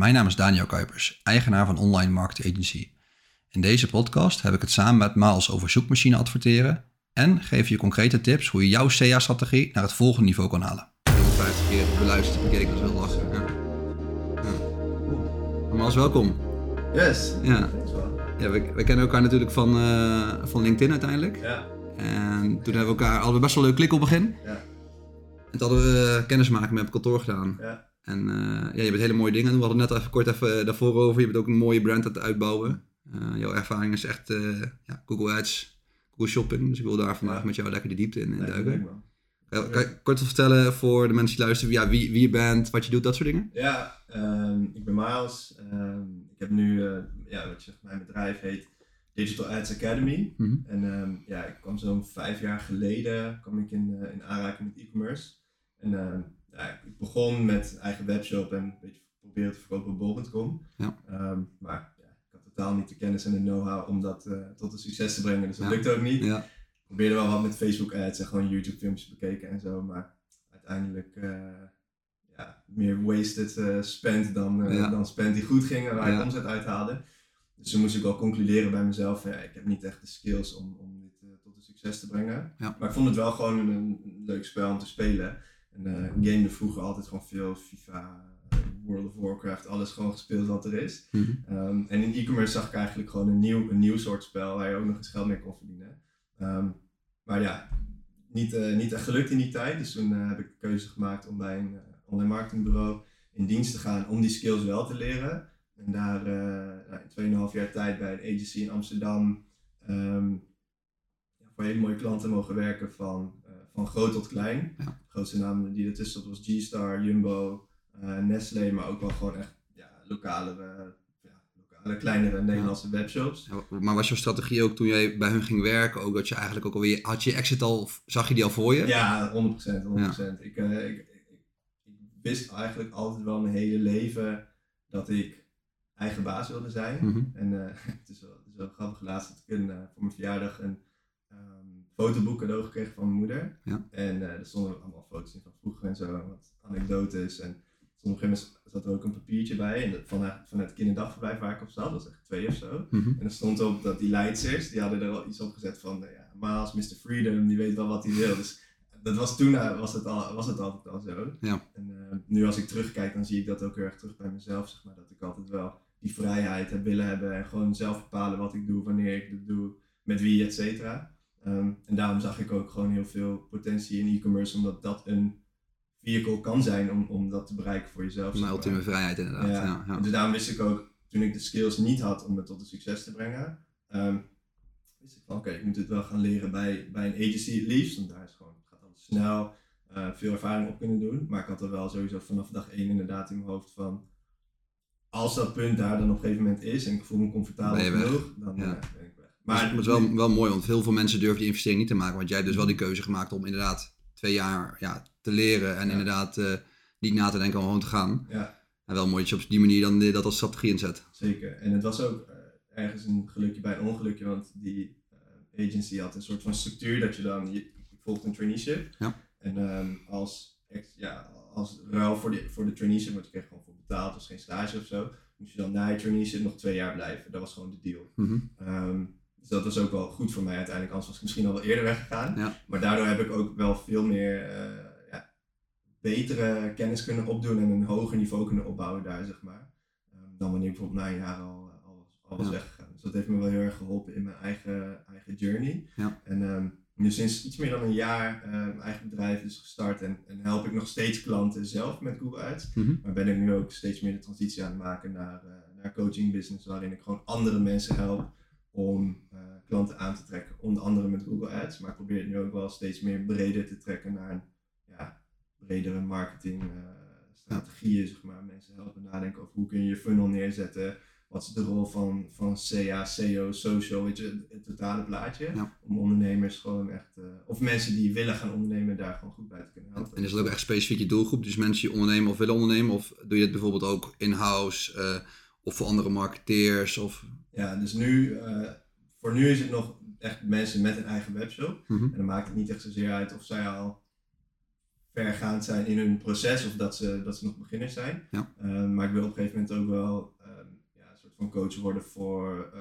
Mijn naam is Daniel Kuipers, eigenaar van Online Marketing Agency. In deze podcast heb ik het samen met Maals over zoekmachine adverteren en geef je concrete tips hoe je jouw SEA-strategie naar het volgende niveau kan halen. 150 keer beluisterd, bekeken, dat is heel lachen. Ja. Ja. Maals, welkom. Yes. Ja. Ja, we, we kennen elkaar natuurlijk van, uh, van LinkedIn uiteindelijk. Ja. En toen hebben we elkaar hadden we best wel leuk klik op begin. Ja. En toen hadden we kennismaking met op kantoor gedaan. Ja. En uh, ja, je bent hele mooie dingen. We hadden net even kort even daarvoor over. Je bent ook een mooie brand aan het uitbouwen. Uh, jouw ervaring is echt ja, Google Ads, Google Shopping. Dus ik wil daar vandaag Ja. met jou lekker de diepte in, in duiken. man. Kan, je kort vertellen voor de mensen die luisteren ja, wie, wie je bent, wat je doet, dat soort dingen? Ja, ehm, ik ben Miles. Ehm, ik heb nu, eh, ja, wat je zegt, mijn bedrijf heet Digital Ads Academy. Mhm. En ehm, ja, ik kwam zo'n vijf jaar geleden kwam ik in, eh, in aanraking met e-commerce. En ja, ik begon met eigen webshop en een beetje proberen te verkopen op bol.com. Ja. Ehm, maar ja, ik had totaal niet de kennis en de know-how om dat eh, tot een succes te brengen. Dus dat lukte ook niet. Ja, Ik probeerde wel wat met Facebook ads en gewoon YouTube filmpjes bekeken en zo, maar uiteindelijk eh, ja, meer wasted eh, spend dan, dan spend die goed ging en waar ik omzet uithaalde. Dus toen moest ik wel concluderen bij mezelf, ja, ik heb niet echt de skills om, om dit tot een succes te brengen. Maar ik vond het wel gewoon een, een leuk spel om te spelen. En eh, ik gamede vroeger altijd gewoon veel FIFA, eh, World of Warcraft, alles gewoon gespeeld wat er is. Mhm. Ehm, en in e-commerce zag ik eigenlijk gewoon een nieuw, een nieuw soort spel waar je ook nog eens geld mee kon verdienen. Ehm, maar ja, niet, eh, niet echt gelukt in die tijd. Dus toen eh, heb ik de keuze gemaakt om bij een eh, online marketingbureau in dienst te gaan om die skills wel te leren. En daar eh, in 2,5 jaar tijd bij een agency in Amsterdam ehm, voor hele mooie klanten mogen werken van, eh, van groot tot klein. Ja. De grootste namen die ertussen zat was G-Star, Jumbo, eh, Nestlé, maar ook wel gewoon echt ja, lokale, eh, ja, lokale kleinere Nederlandse webshops. Ja, Maar was jouw strategie ook toen jij bij hun ging werken, ook dat je eigenlijk ook alweer, had je exit al, zag je die al voor je? Ja, 100%. 100%. Ik, eh, ik, ik, ik wist eigenlijk altijd wel mijn hele leven dat ik eigen baas wilde zijn. Mhm. En het, is wel, het is wel grappig, laatst dat ik een, voor mijn verjaardag een fotoboek cadeau gekregen van mijn moeder. Ja. En eh, er stonden allemaal foto's in van vroeger en zo, en wat anekdotes. En op een gegeven moment zat er ook een papiertje bij, en dat- vanuit, vanuit het kinderdagverblijf waar ik op zat, dat was echt twee of zo. Mhm. En er stond op dat die Leidsers, die hadden er al iets op gezet van, eh, ja, Maas, Mr. Freedom, die weet wel wat hij wil. Dus dat was toen, eh, was het, al, was het altijd al zo. Ja. En eh, nu als ik terugkijk, dan zie ik dat ook heel erg terug bij mezelf, zeg maar. Dat ik altijd wel die vrijheid heb willen hebben en gewoon zelf bepalen wat ik doe, wanneer ik het doe, met wie, et cetera. Ehm, en daarom zag ik ook gewoon heel veel potentie in e-commerce, omdat dat een vehicle kan zijn om, om dat te bereiken voor jezelf. Maar. ultieme vrijheid inderdaad. Ja. Ja. Ja, En Dus daarom wist ik ook, toen ik de skills niet had om het tot een succes te brengen, ehm, wist ik van oké, ik moet het wel gaan leren bij, bij een agency het liefst. Want daar is gewoon, het gaat altijd snel, eh, veel ervaring op kunnen doen. Maar ik had er wel sowieso vanaf dag één inderdaad in mijn hoofd van, als dat punt daar dan op een gegeven moment is en ik voel me comfortabel genoeg, dan Ja. eh. Maar het is wel, wel mooi, want heel veel mensen durven die investering niet te maken. Want jij hebt dus wel die keuze gemaakt om inderdaad twee jaar ja, te leren en Ja. inderdaad eh, niet na te denken om gewoon te gaan. Ja. En wel mooi dat je op die manier dan die- dat als strategie inzet. Zeker. En het was ook eh, ergens een gelukje bij een ongelukje, want die eh, agency had een soort van structuur dat je dan, je, je volgt een traineeship. Ja. En ehm, als, ex- ja, als ruil voor, die, voor de traineeship, want je kreeg gewoon voor betaald, was geen stage of zo, moest je dan na je traineeship nog twee jaar blijven. Dat was gewoon de deal. Ehm, dus dat was ook wel goed voor mij uiteindelijk, anders was ik misschien al wel eerder weggegaan. Ja. Maar daardoor heb ik ook wel veel meer eh, ja, betere kennis kunnen opdoen en een hoger niveau kunnen opbouwen daar, zeg maar. Ehm, dan wanneer ik bijvoorbeeld na een jaar al, al, was- al was Ja. weggegaan. Dus dat heeft me wel heel erg geholpen in mijn eigen, eigen journey. Ja. En ehm, nu sinds iets meer dan een jaar eh, mijn eigen bedrijf is gestart en, en help ik nog steeds klanten zelf met Google Ads. Mhm. Maar ben ik nu ook steeds meer de transitie aan het maken naar, eh, naar coaching business, waarin ik gewoon andere mensen help om eh, klanten aan te trekken. Onder andere met Google Ads, maar ik probeer het nu ook wel steeds meer breder te trekken naar een ja, bredere marketing eh, zeg maar. Mensen helpen nadenken over hoe kun je je funnel neerzetten, wat is de rol van, van CA, SEO, social, weet je, het, het totale plaatje. Ja. Om ondernemers gewoon echt, eh, of mensen die willen gaan ondernemen, daar gewoon goed bij te kunnen helpen. En is dat ook echt specifiek je doelgroep? Dus mensen die ondernemen of willen ondernemen? Of doe je dit bijvoorbeeld ook in-house of voor andere marketeers? Of... Ja, dus nu, eh, voor nu is het nog echt mensen met een eigen webshop. Mhm. En dan maakt het niet echt zozeer uit of zij al vergaand zijn in hun proces of dat ze, dat ze nog beginners zijn. Ja. Ehm, maar ik wil op een gegeven moment ook wel ehm, ja, een soort van coach worden voor eh,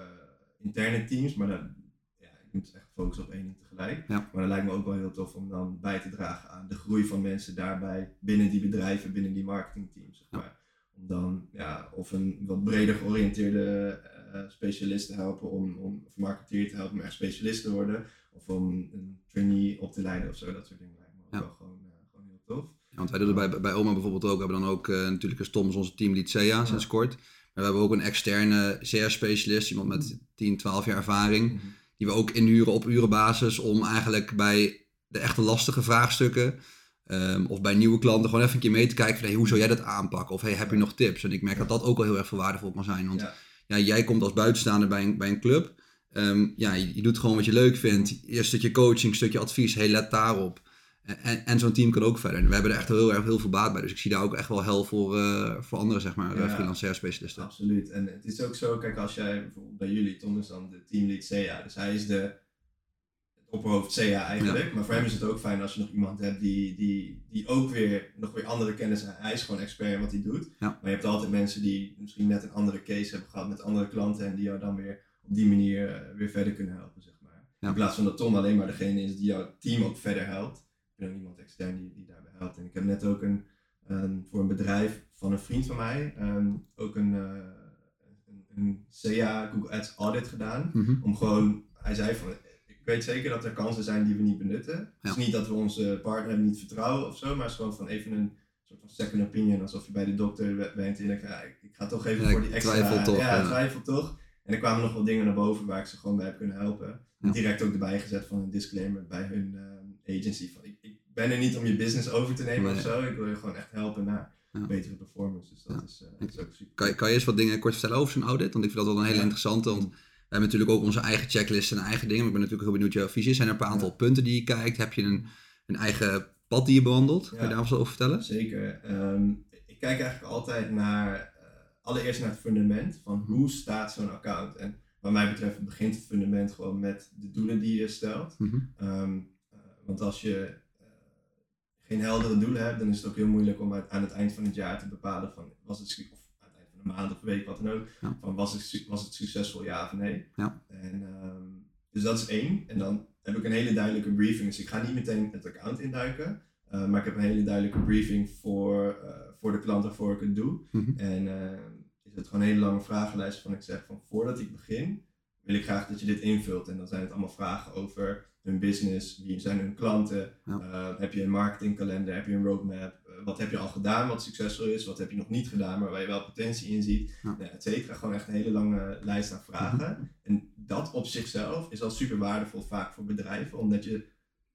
interne teams. Maar dan, ja, ik moet echt focussen op één tegelijk. Ja. Maar dat lijkt me ook wel heel tof om dan bij te dragen aan de groei van mensen daarbij binnen die bedrijven, binnen die marketingteams. Zeg maar. Om dan ja, of een wat breder georiënteerde eh, specialist te helpen om, om of marketeer te helpen om echt specialist te worden. Of om een trainee op te leiden of zo. Dat soort dingen lijkt me ook Ja. wel gewoon, eh, gewoon heel tof. Ja, want wij doen het bij, bij Oma bijvoorbeeld ook. We hebben dan ook eh, natuurlijk een Tom, onze teamlead SEA sinds kort. Maar we hebben ook een externe SEA-specialist, iemand met 10, 12 jaar ervaring. Die we ook inhuren op urenbasis om eigenlijk bij de echte lastige vraagstukken... ehm, of bij nieuwe klanten gewoon even een keer mee te kijken van hey, hoe zou jij dat aanpakken? Of hey, heb je nog tips? En ik merk dat dat ook wel heel erg veel waardevol kan zijn. Want Ja. Ja, jij komt als buitenstaander bij een, bij een club. Ehm, ja, je, je doet gewoon wat je leuk vindt. Eerst stukje coaching, stukje advies. Hey, let daarop. En, en, zo'n team kan ook verder. En we hebben er echt heel erg heel veel baat bij. Dus ik zie daar ook echt wel hel voor, eh, voor andere, zeg maar, Ja. eh, freelance specialisten. Absoluut. En het is ook zo, kijk, als jij bijvoorbeeld bij jullie, Tom is dan de teamlead CA, dus hij is de opperhoofd CA eigenlijk. Maar voor hem is het ook fijn als je nog iemand hebt die, die, die ook weer nog weer andere kennis heeft. Hij is gewoon expert in wat hij doet. Ja. Maar je hebt altijd mensen die misschien net een andere case hebben gehad met andere klanten en die jou dan weer op die manier eh, weer verder kunnen helpen, zeg maar. Ja. In plaats van dat Tom alleen maar degene is die jouw team ook verder helpt. Ik ben ook iemand extern die, die daarbij helpt. En ik heb net ook een, voor een bedrijf van een vriend van mij ehm, ook een, eh, een, een CA Google Ads audit gedaan. Mhm. Om gewoon, hij zei van, weet zeker dat er kansen zijn die we niet benutten. Het Ja. is niet dat we onze partner niet vertrouwen of zo, maar het is gewoon van even een soort van second opinion. Alsof je bij de dokter bent en denkt, ja, ik, ik ga toch even Ja, voor die extra... twijfel toch, Ja, twijfel toch. En er kwamen nog wel dingen naar boven waar ik ze gewoon bij heb kunnen helpen. Direct ook erbij gezet van een disclaimer bij hun ehm, agency. Van, ik, ik ben er niet om je business over te nemen Nee. of zo. Ik wil je gewoon echt helpen naar Ja. betere performance. Dus dat, Ja. is, eh, is ook super. Kan, je- kan je eens wat dingen kort vertellen over zo'n audit? Want ik vind dat wel een hele interessante. Want we hebben natuurlijk ook onze eigen checklist en eigen dingen. Maar ik ben natuurlijk heel benieuwd jouw visie. Zijn er een paar aantal Ja. punten die je kijkt? Heb je een, een eigen pad die je bewandelt? Kan je daar wat over vertellen? Zeker. Ehm, ik kijk eigenlijk altijd naar, eh, allereerst naar het fundament van hoe staat zo'n account. En wat mij betreft begint het fundament gewoon met de doelen die je stelt. Mhm. Ehm, eh, want als je eh, geen heldere doelen hebt, dan is het ook heel moeilijk om uit- aan het eind van het jaar te bepalen van was het, maand of week, wat dan ook, Ja. van was het, was het succesvol ja of nee. Ja. En, ehm, dus dat is één. En dan heb ik een hele duidelijke briefing. Dus ik ga niet meteen het account induiken. eh, maar ik heb een hele duidelijke briefing voor, eh, voor de klant waarvoor ik het doe. Mhm. En ehm, is het gewoon een hele lange vragenlijst van ik zeg van voordat ik begin, wil ik graag dat je dit invult. En dan zijn het allemaal vragen over hun business, wie zijn hun klanten, Ja. eh, heb je een marketingkalender, heb je een roadmap, wat heb je al gedaan wat succesvol is, wat heb je nog niet gedaan, maar waar je wel potentie in ziet, Ja. ja. et cetera. Gewoon echt een hele lange lijst aan vragen. En dat op zichzelf is al super waardevol vaak voor bedrijven, omdat je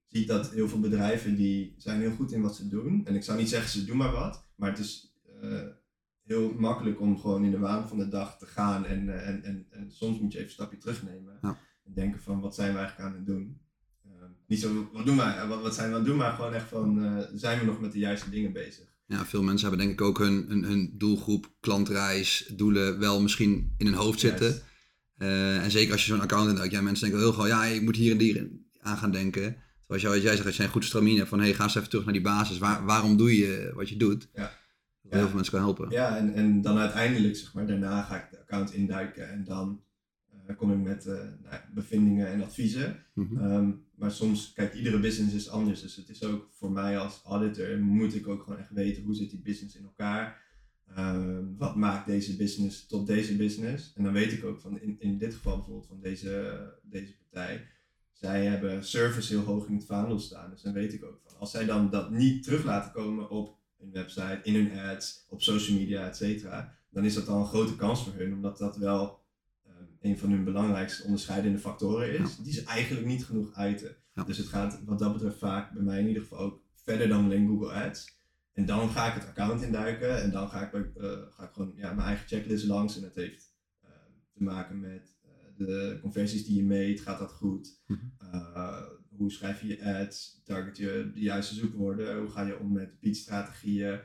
ziet dat heel veel bedrijven die zijn heel goed in wat ze doen. En ik zou niet zeggen ze doen maar wat, maar het is eh, heel makkelijk om gewoon in de waan van de dag te gaan en, eh, en, en, en soms moet je even een stapje terugnemen Ja. en denken van wat zijn we eigenlijk aan het doen. Eh, niet zo, wat doen wij, wat, wat zijn we aan het doen, maar gewoon echt van, eh, zijn we nog met de juiste dingen bezig? Ja, veel mensen hebben denk ik ook hun, hun, hun doelgroep, klantreis, doelen wel misschien in hun hoofd zitten. Eh, en zeker als je zo'n account hebt, ja, mensen denken heel gewoon, ja, ik moet hier en hier aan gaan denken. Zoals jij, jij zegt, als je een goed stramine hebt van, hey, ga eens even terug naar die basis. Waar, waarom doe je wat je doet? Ja. Dat heel Ja. veel mensen kan helpen. Ja, en, en dan uiteindelijk, zeg maar, daarna ga ik de account induiken en dan eh, kom ik met eh, nou, bevindingen en adviezen. Mhm. Ehm, maar soms, kijk, iedere business is anders. Dus het is ook voor mij als auditor, moet ik ook gewoon echt weten hoe zit die business in elkaar. Ehm, wat maakt deze business tot deze business? En dan weet ik ook van, in, in dit geval bijvoorbeeld van deze, deze partij, zij hebben service heel hoog in het vaandel staan. Dus dan weet ik ook van, als zij dan dat niet terug laten komen op hun website, in hun ads, op social media, et cetera, dan is dat al een grote kans voor hun, omdat dat wel een van hun belangrijkste onderscheidende factoren is, die ze eigenlijk niet genoeg uiten. Dus het gaat wat dat betreft vaak bij mij in ieder geval ook verder dan alleen Google Ads. En dan ga ik het account induiken en dan ga ik, eh, ga ik gewoon ja, mijn eigen checklist langs. En dat heeft eh, te maken met eh, de conversies die je meet, gaat dat goed? Mhm. Hoe schrijf je je ads? Target je de juiste zoekwoorden? Hoe ga je om met pitchstrategieën?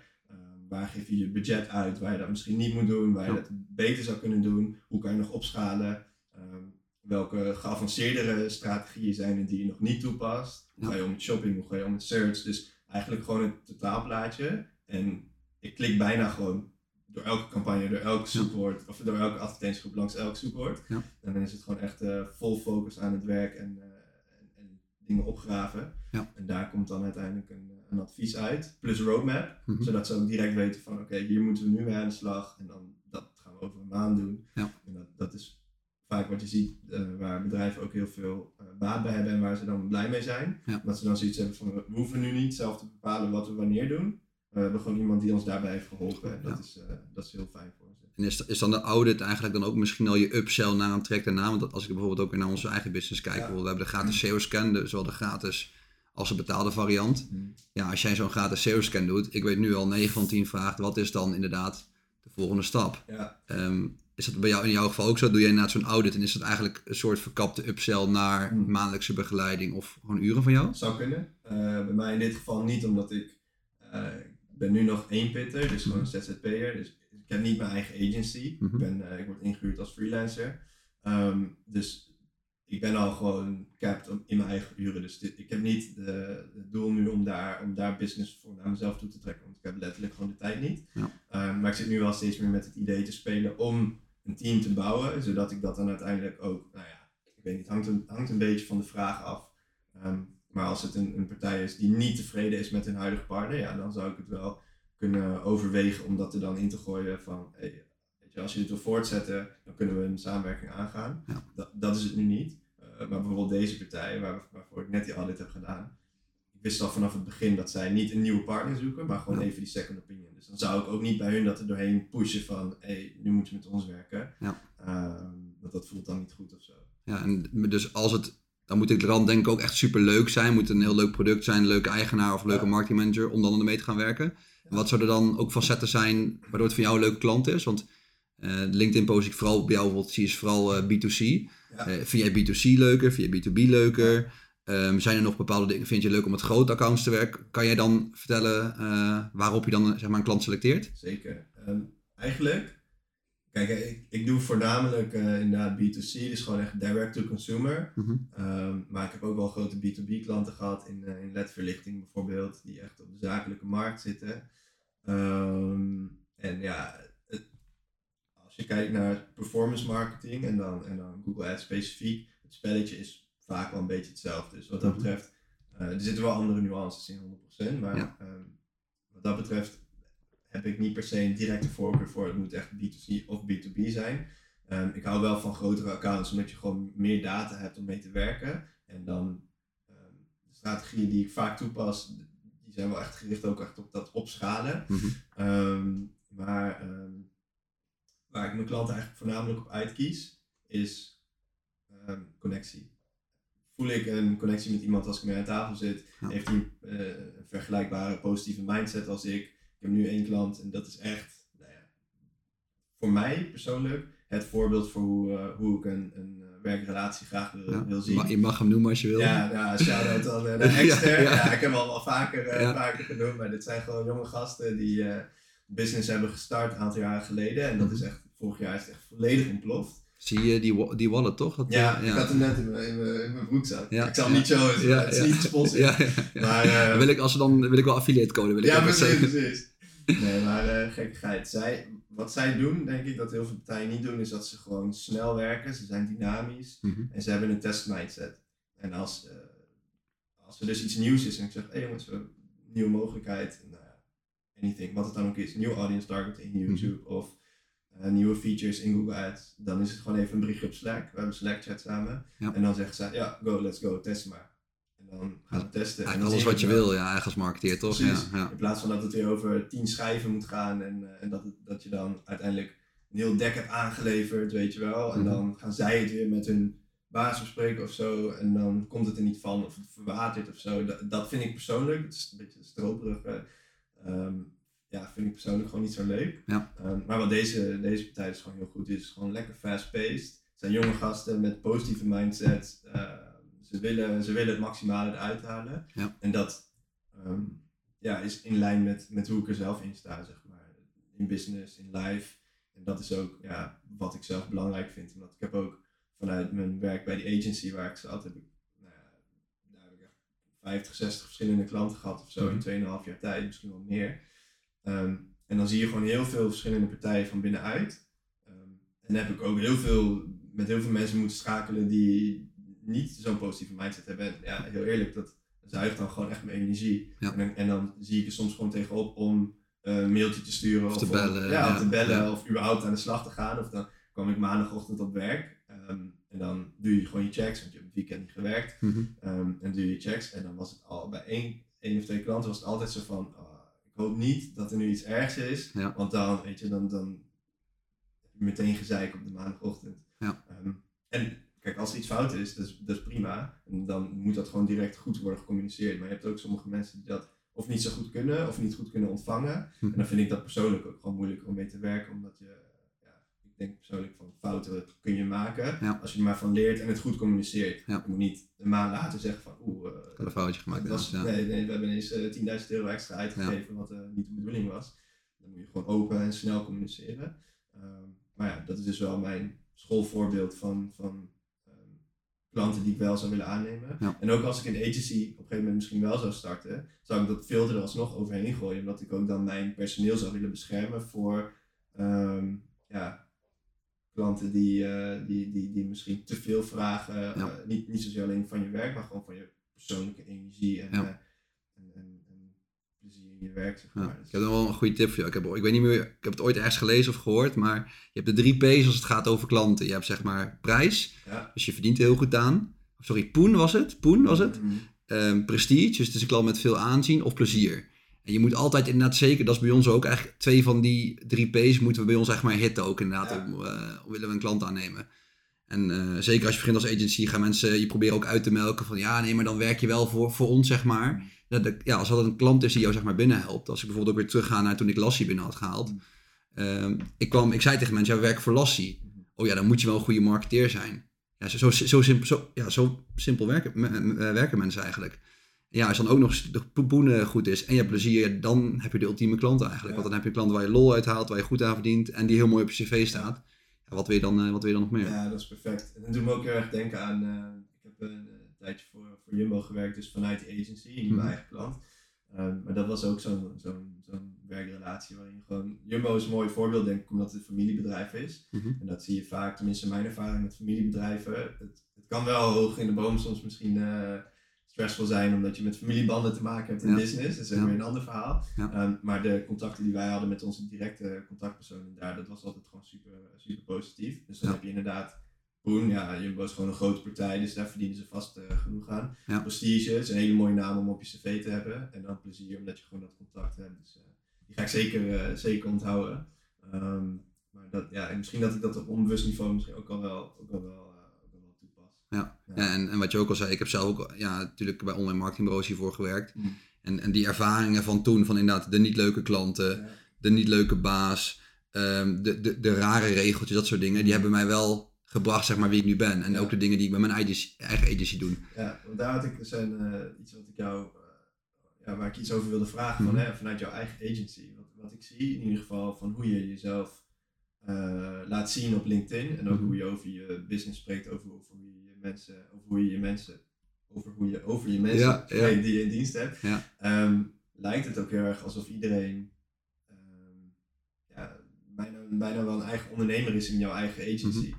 Eh, waar geef je je budget uit waar je dat misschien niet moet doen, waar je dat beter zou kunnen doen? Hoe kan je nog opschalen? Ehm, welke geavanceerdere strategieën zijn er die je nog niet toepast? Hoe ga je om met shopping? Hoe ga je om met search? Dus eigenlijk gewoon een totaalplaatje. En ik klik bijna gewoon door elke campagne, door elk zoekwoord, of door elke advertentiegroep langs elk zoekwoord. Ja. En dan is het gewoon echt eh, vol focus aan het werk en, eh, en, en dingen opgraven. Ja. En daar komt dan uiteindelijk een, een advies uit, plus roadmap, Mhm. zodat ze ook direct weten van oké, hier moeten we nu mee aan de slag en dan dat gaan we over een maand doen. Ja. En dat, dat is vaak wat je ziet eh, waar bedrijven ook heel veel eh, baat bij hebben en waar ze dan blij mee zijn. Ja. Dat ze dan zoiets hebben van we hoeven nu niet zelf te bepalen wat we wanneer doen. We hebben gewoon iemand die ons daarbij heeft geholpen en dat, Ja. is, eh, dat is heel fijn voor ze. En is, is dan de audit eigenlijk dan ook misschien al je upsell naar een trek daarna? Want als ik bijvoorbeeld ook weer naar onze eigen business kijk, Ja. we hebben de gratis SEO-scan, de- zowel de gratis als de betaalde variant. Ja, als jij zo'n gratis SEO-scan doet, ik weet nu al 9 van 10 vraagt, wat is dan inderdaad de volgende stap? Ja, Ehm, is dat bij jou in jouw geval ook zo? Doe jij inderdaad zo'n audit en is dat eigenlijk een soort verkapte upsell naar Hmm. maandelijkse begeleiding of gewoon uren van jou? zou kunnen. Eh, bij mij in dit geval niet, omdat ik, eh, ik ben nu nog één pitter, dus gewoon een ZZP'er. Dus ik heb niet mijn eigen agency. Mhm. Ik, ben, eh, ik word ingehuurd als freelancer. Ehm, dus ik ben al gewoon capped in mijn eigen uren. Dus dit- ik heb niet de, het doel nu om daar, om daar business voor naar mezelf toe te trekken. Want ik heb letterlijk gewoon de tijd niet. Ja. Ehm, maar ik zit nu wel steeds meer met het idee te spelen om een team te bouwen. Zodat ik dat dan uiteindelijk ook, nou ja, ik weet niet, hangt een, hangt een beetje van de vraag af. Ehm, maar als het een, een partij is die niet tevreden is met hun huidige partner, ja, dan zou ik het wel kunnen overwegen om dat er dan in te gooien van, hey, als je dit wil voortzetten, dan kunnen we een samenwerking aangaan. Ja. Dat, dat is het nu niet. Eh, maar bijvoorbeeld deze partij, waar, waarvoor ik net die audit heb gedaan, ik wist al vanaf het begin dat zij niet een nieuwe partner zoeken, maar gewoon Ja. even die second opinion. Dus dan zou ik ook niet bij hun dat er doorheen pushen van, hey, nu moet je met ons werken. Ja. Ehm, want dat voelt dan niet goed of zo. Ja, en dus als het, dan moet ik dan denk ik ook echt super leuk zijn. Moet een heel leuk product zijn, een leuke eigenaar of een leuke Ja. marketingmanager om dan ermee te gaan werken. En wat zouden dan ook facetten zijn waardoor het voor jou een leuke klant is? Want LinkedIn post ik vooral bij jou bijvoorbeeld, zie is vooral eh, B2C. Ja. Eh, vind jij B2C leuker? Vind je B2B leuker? Ehm, zijn er nog bepaalde dingen, vind je leuk om met grote accounts te werken? Kan jij dan vertellen eh, waarop je dan zeg maar, een klant selecteert? Zeker. Ehm, eigenlijk, kijk, ik, ik doe voornamelijk eh, inderdaad B2C, dus gewoon echt direct to consumer. Mhm. Ehm, maar ik heb ook wel grote B2B klanten gehad in, eh, in LED-verlichting bijvoorbeeld, die echt op de zakelijke markt zitten. En ja, je kijkt naar performance marketing en dan, en dan Google Ads specifiek, het spelletje is vaak wel een beetje hetzelfde. Dus wat dat Mhm. betreft, eh, er zitten wel andere nuances in 100%, maar Ja. ehm, wat dat betreft heb ik niet per se een directe voorkeur voor. Het moet echt B2C of B2B zijn. Ehm, ik hou wel van grotere accounts, omdat je gewoon meer data hebt om mee te werken. En dan ehm, de strategieën die ik vaak toepas, die zijn wel echt gericht ook echt op dat opschalen. Mhm. Maar waar ik mijn klanten eigenlijk voornamelijk op uitkies, is ehm, connectie. Voel ik een connectie met iemand als ik mee aan tafel zit? Ja. Heeft hij eh, een vergelijkbare positieve mindset als ik? Ik heb nu één klant en dat is echt, nou ja, voor mij persoonlijk, het voorbeeld voor hoe, eh, hoe ik een, een eh, werkrelatie graag wil, Ja. wil zien. Maar je mag hem noemen als je wil. Ja, ja shout-out aan naar Exter. Ja, ik heb al, al vaker, genoemd, maar dit zijn gewoon jonge gasten die business hebben gestart een aantal jaren geleden. En dat is echt, vorig jaar is het echt volledig ontploft. Zie je die, die wallet toch? Dat, Ja, eh, ik had hem net in mijn, in mijn, broekzak. Ja, Ik zal hem ja. niet zo eens, Ja, het is ja. niet gesponsord. Ja, ja, ja. Maar, eh, wil ik, als ze dan wil ik wel affiliate code. Wil ik ja, precies, zeggen. precies. Nee, maar eh gekkigheid. Zij, wat zij doen, denk ik dat heel veel partijen niet doen, is dat ze gewoon snel werken. Ze zijn dynamisch. Mhm. En ze hebben een test mindset. En als, als er dus iets nieuws is en ik zeg, hé hey jongens, we hebben een nieuwe mogelijkheid, ja, anything, wat het dan ook is, nieuwe audience targeting in YouTube of eh, nieuwe features in Google Ads, dan is het gewoon even een berichtje op Slack. We hebben Slack chat samen. Ja. En dan zeggen ze, ja, go, let's go, test maar. En dan gaan we testen. En Eigenlijk alles wat je wil, ja, eigenlijk als marketeer toch? Ja. In plaats van dat het weer over tien schijven moet gaan en, eh, en dat, het, dat je dan uiteindelijk een heel deck hebt aangeleverd, weet je wel. En Mhm. dan gaan zij het weer met hun baas bespreken of zo. En dan komt het er niet van of het verwatert of zo. Dat, dat vind ik persoonlijk, het is een beetje stroopbrug. Eh, ehm, ja, vind ik persoonlijk gewoon niet zo leuk. Ja. Ehm, maar wat deze, deze partij dus gewoon heel goed is, is gewoon lekker fast-paced. Het zijn jonge gasten met positieve mindset. Ehm, ze, willen, ze willen het maximale eruit halen. Ja. En dat ja, is in lijn met, met hoe ik er zelf in sta, zeg maar. In business, in life. En dat is ook ja, wat ik zelf belangrijk vind. Omdat ik heb ook vanuit mijn werk bij die agency waar ik zat, heb ik, nou ja, daar heb ik echt 50, 60 verschillende klanten gehad of zo Mhm. in 2,5 jaar tijd, misschien wel meer. Ehm, en dan zie je gewoon heel veel verschillende partijen van binnenuit. Ehm, en dan heb ik ook heel veel, met heel veel mensen moeten schakelen die niet zo'n positieve mindset hebben. En ja, heel eerlijk, dat zuigt dan gewoon echt mijn energie. Ja. En, dan, en dan zie ik er soms gewoon tegenop om eh, een mailtje te sturen. Of te om- bellen, Ja, ja. of te bellen of überhaupt aan de slag te gaan. Of dan kwam ik maandagochtend op werk. ehm, en dan doe je gewoon je checks, want je hebt het weekend niet gewerkt. Mhm. Ehm, en doe je checks. En dan was het al bij één, één of twee klanten was het altijd zo van, ah, ik hoop niet dat er nu iets ergs is. Ja. Want dan, weet je, dan, dan heb je meteen gezeik op de maandagochtend. Ja. Ehm, en kijk, als er iets fout is, dat is, dat is prima. En dan moet dat gewoon direct goed worden gecommuniceerd. Maar je hebt ook sommige mensen die dat of niet zo goed kunnen, of niet goed kunnen ontvangen. Hm. En dan vind ik dat persoonlijk ook gewoon moeilijker om mee te werken, omdat je, denk persoonlijk van fouten kun je maken, Ja. als je er maar van leert en het goed communiceert. Ja. Je moet niet een maand later zeggen van, oeh, eh, Ik had een foutje gemaakt. het was, ja. nee, nee, we hebben ineens eh, 10.000 euro extra uitgegeven, wat eh, niet de bedoeling was. Dan moet je gewoon open en snel communiceren. Ehm, maar ja, dat is dus wel mijn schoolvoorbeeld van, van ehm, klanten die ik wel zou willen aannemen. En ook als ik een agency op een gegeven moment misschien wel zou starten, zou ik dat filter er alsnog overheen gooien, omdat ik ook dan mijn personeel zou willen beschermen voor ehm, ja, klanten die, eh, die, die, die misschien te veel vragen. Ja. eh, niet, niet zozeer alleen van je werk, maar gewoon van je persoonlijke energie en, Ja. eh, en, en, en plezier in je werk. Zeg Ja, maar. ik heb nog wel een goede tip voor jou. Ik, heb, ik weet niet meer, ik heb het ooit ergens gelezen of gehoord, maar je hebt de drie P's als het gaat over klanten. Je hebt zeg maar prijs, dus je verdient er heel goed aan. Sorry, poen was het? Poen was het? Ehm, prestige, dus het is een klant met veel aanzien, of plezier. En je moet altijd inderdaad zeker, dat is bij ons ook eigenlijk twee van die drie P's moeten we bij ons echt maar hitten ook inderdaad, Ja. om, eh, om willen we een klant aannemen. En eh, zeker als je begint als agency, gaan mensen je proberen ook uit te melken van ja, nee, maar dan werk je wel voor, voor ons, zeg maar. Dat ja, als dat een klant is die jou zeg maar binnenhelpt. Als ik bijvoorbeeld ook weer terugga naar toen ik Lassie binnen had gehaald. Mm. Ehm, ik, kwam, ik zei tegen mensen, ja, we werken voor Lassie. Oh ja, dan moet je wel een goede marketeer zijn. Ja, zo, zo, zo, simpel, zo, ja, zo simpel werken, me- werken mensen eigenlijk. Ja, als dan ook nog de poenen goed is en je hebt plezier, dan heb je de ultieme klant eigenlijk. Ja. Want dan heb je een klant waar je lol uit haalt, waar je goed aan verdient en die heel mooi op je cv staat. Ja, wat, wil je dan, eh, wat wil je dan nog meer? Ja, dat is perfect. En dat doet me ook heel erg denken aan, eh, ik heb een eh, tijdje voor, voor Jumbo gewerkt, dus vanuit die agency, niet Mhm. mijn eigen klant. Ehm, maar dat was ook zo'n zo'n zo'n werkrelatie waarin gewoon, Jumbo is een mooi voorbeeld denk ik, omdat het een familiebedrijf is. Mhm. En dat zie je vaak, tenminste mijn ervaring met familiebedrijven. Het, het kan wel hoog in de boom soms misschien stressvol zijn, omdat je met familiebanden te maken hebt in Ja. business. Dat is weer een ander verhaal. Ehm, maar de contacten die wij hadden met onze directe contactpersonen daar, dat was altijd gewoon super, super positief. Dus dan heb je inderdaad Poen, ja, Jumbo is gewoon een grote partij, dus daar verdienen ze vast eh, genoeg aan. Ja. Prestige is een hele mooie naam om op je cv te hebben. En dan plezier, omdat je gewoon dat contact hebt. Dus eh, die ga ik zeker, eh, zeker onthouden. Ehm, maar dat, ja, en misschien dat ik dat op onbewust niveau misschien ook al wel, ook al wel, eh, ook al wel toepas. Ja. En, en wat je ook al zei, ik heb zelf ook ja, natuurlijk bij online marketingbureaus hiervoor gewerkt. Mm. En, en die ervaringen van toen, van inderdaad de niet leuke klanten, Ja. de niet leuke baas, ehm, de, de, de rare regeltjes, dat soort dingen, die hebben mij wel gebracht, zeg maar, wie ik nu ben. En Ja. ook de dingen die ik bij mijn eigen, eigen agency doe. Ja, want daar had ik dus een, eh, iets wat ik jou, eh, ja, waar ik iets over wilde vragen van, Mhm. hè, vanuit jouw eigen agency. Wat, wat ik zie in ieder geval van hoe je jezelf eh, laat zien op LinkedIn en ook Mhm. hoe je over je business spreekt, over, over hoe je mensen, over hoe je je mensen, over hoe je over je mensen Ja, ja. spreekt die je in dienst hebt. Ehm, lijkt het ook heel erg alsof iedereen ehm, ja, bijna, bijna wel een eigen ondernemer is in jouw eigen agency.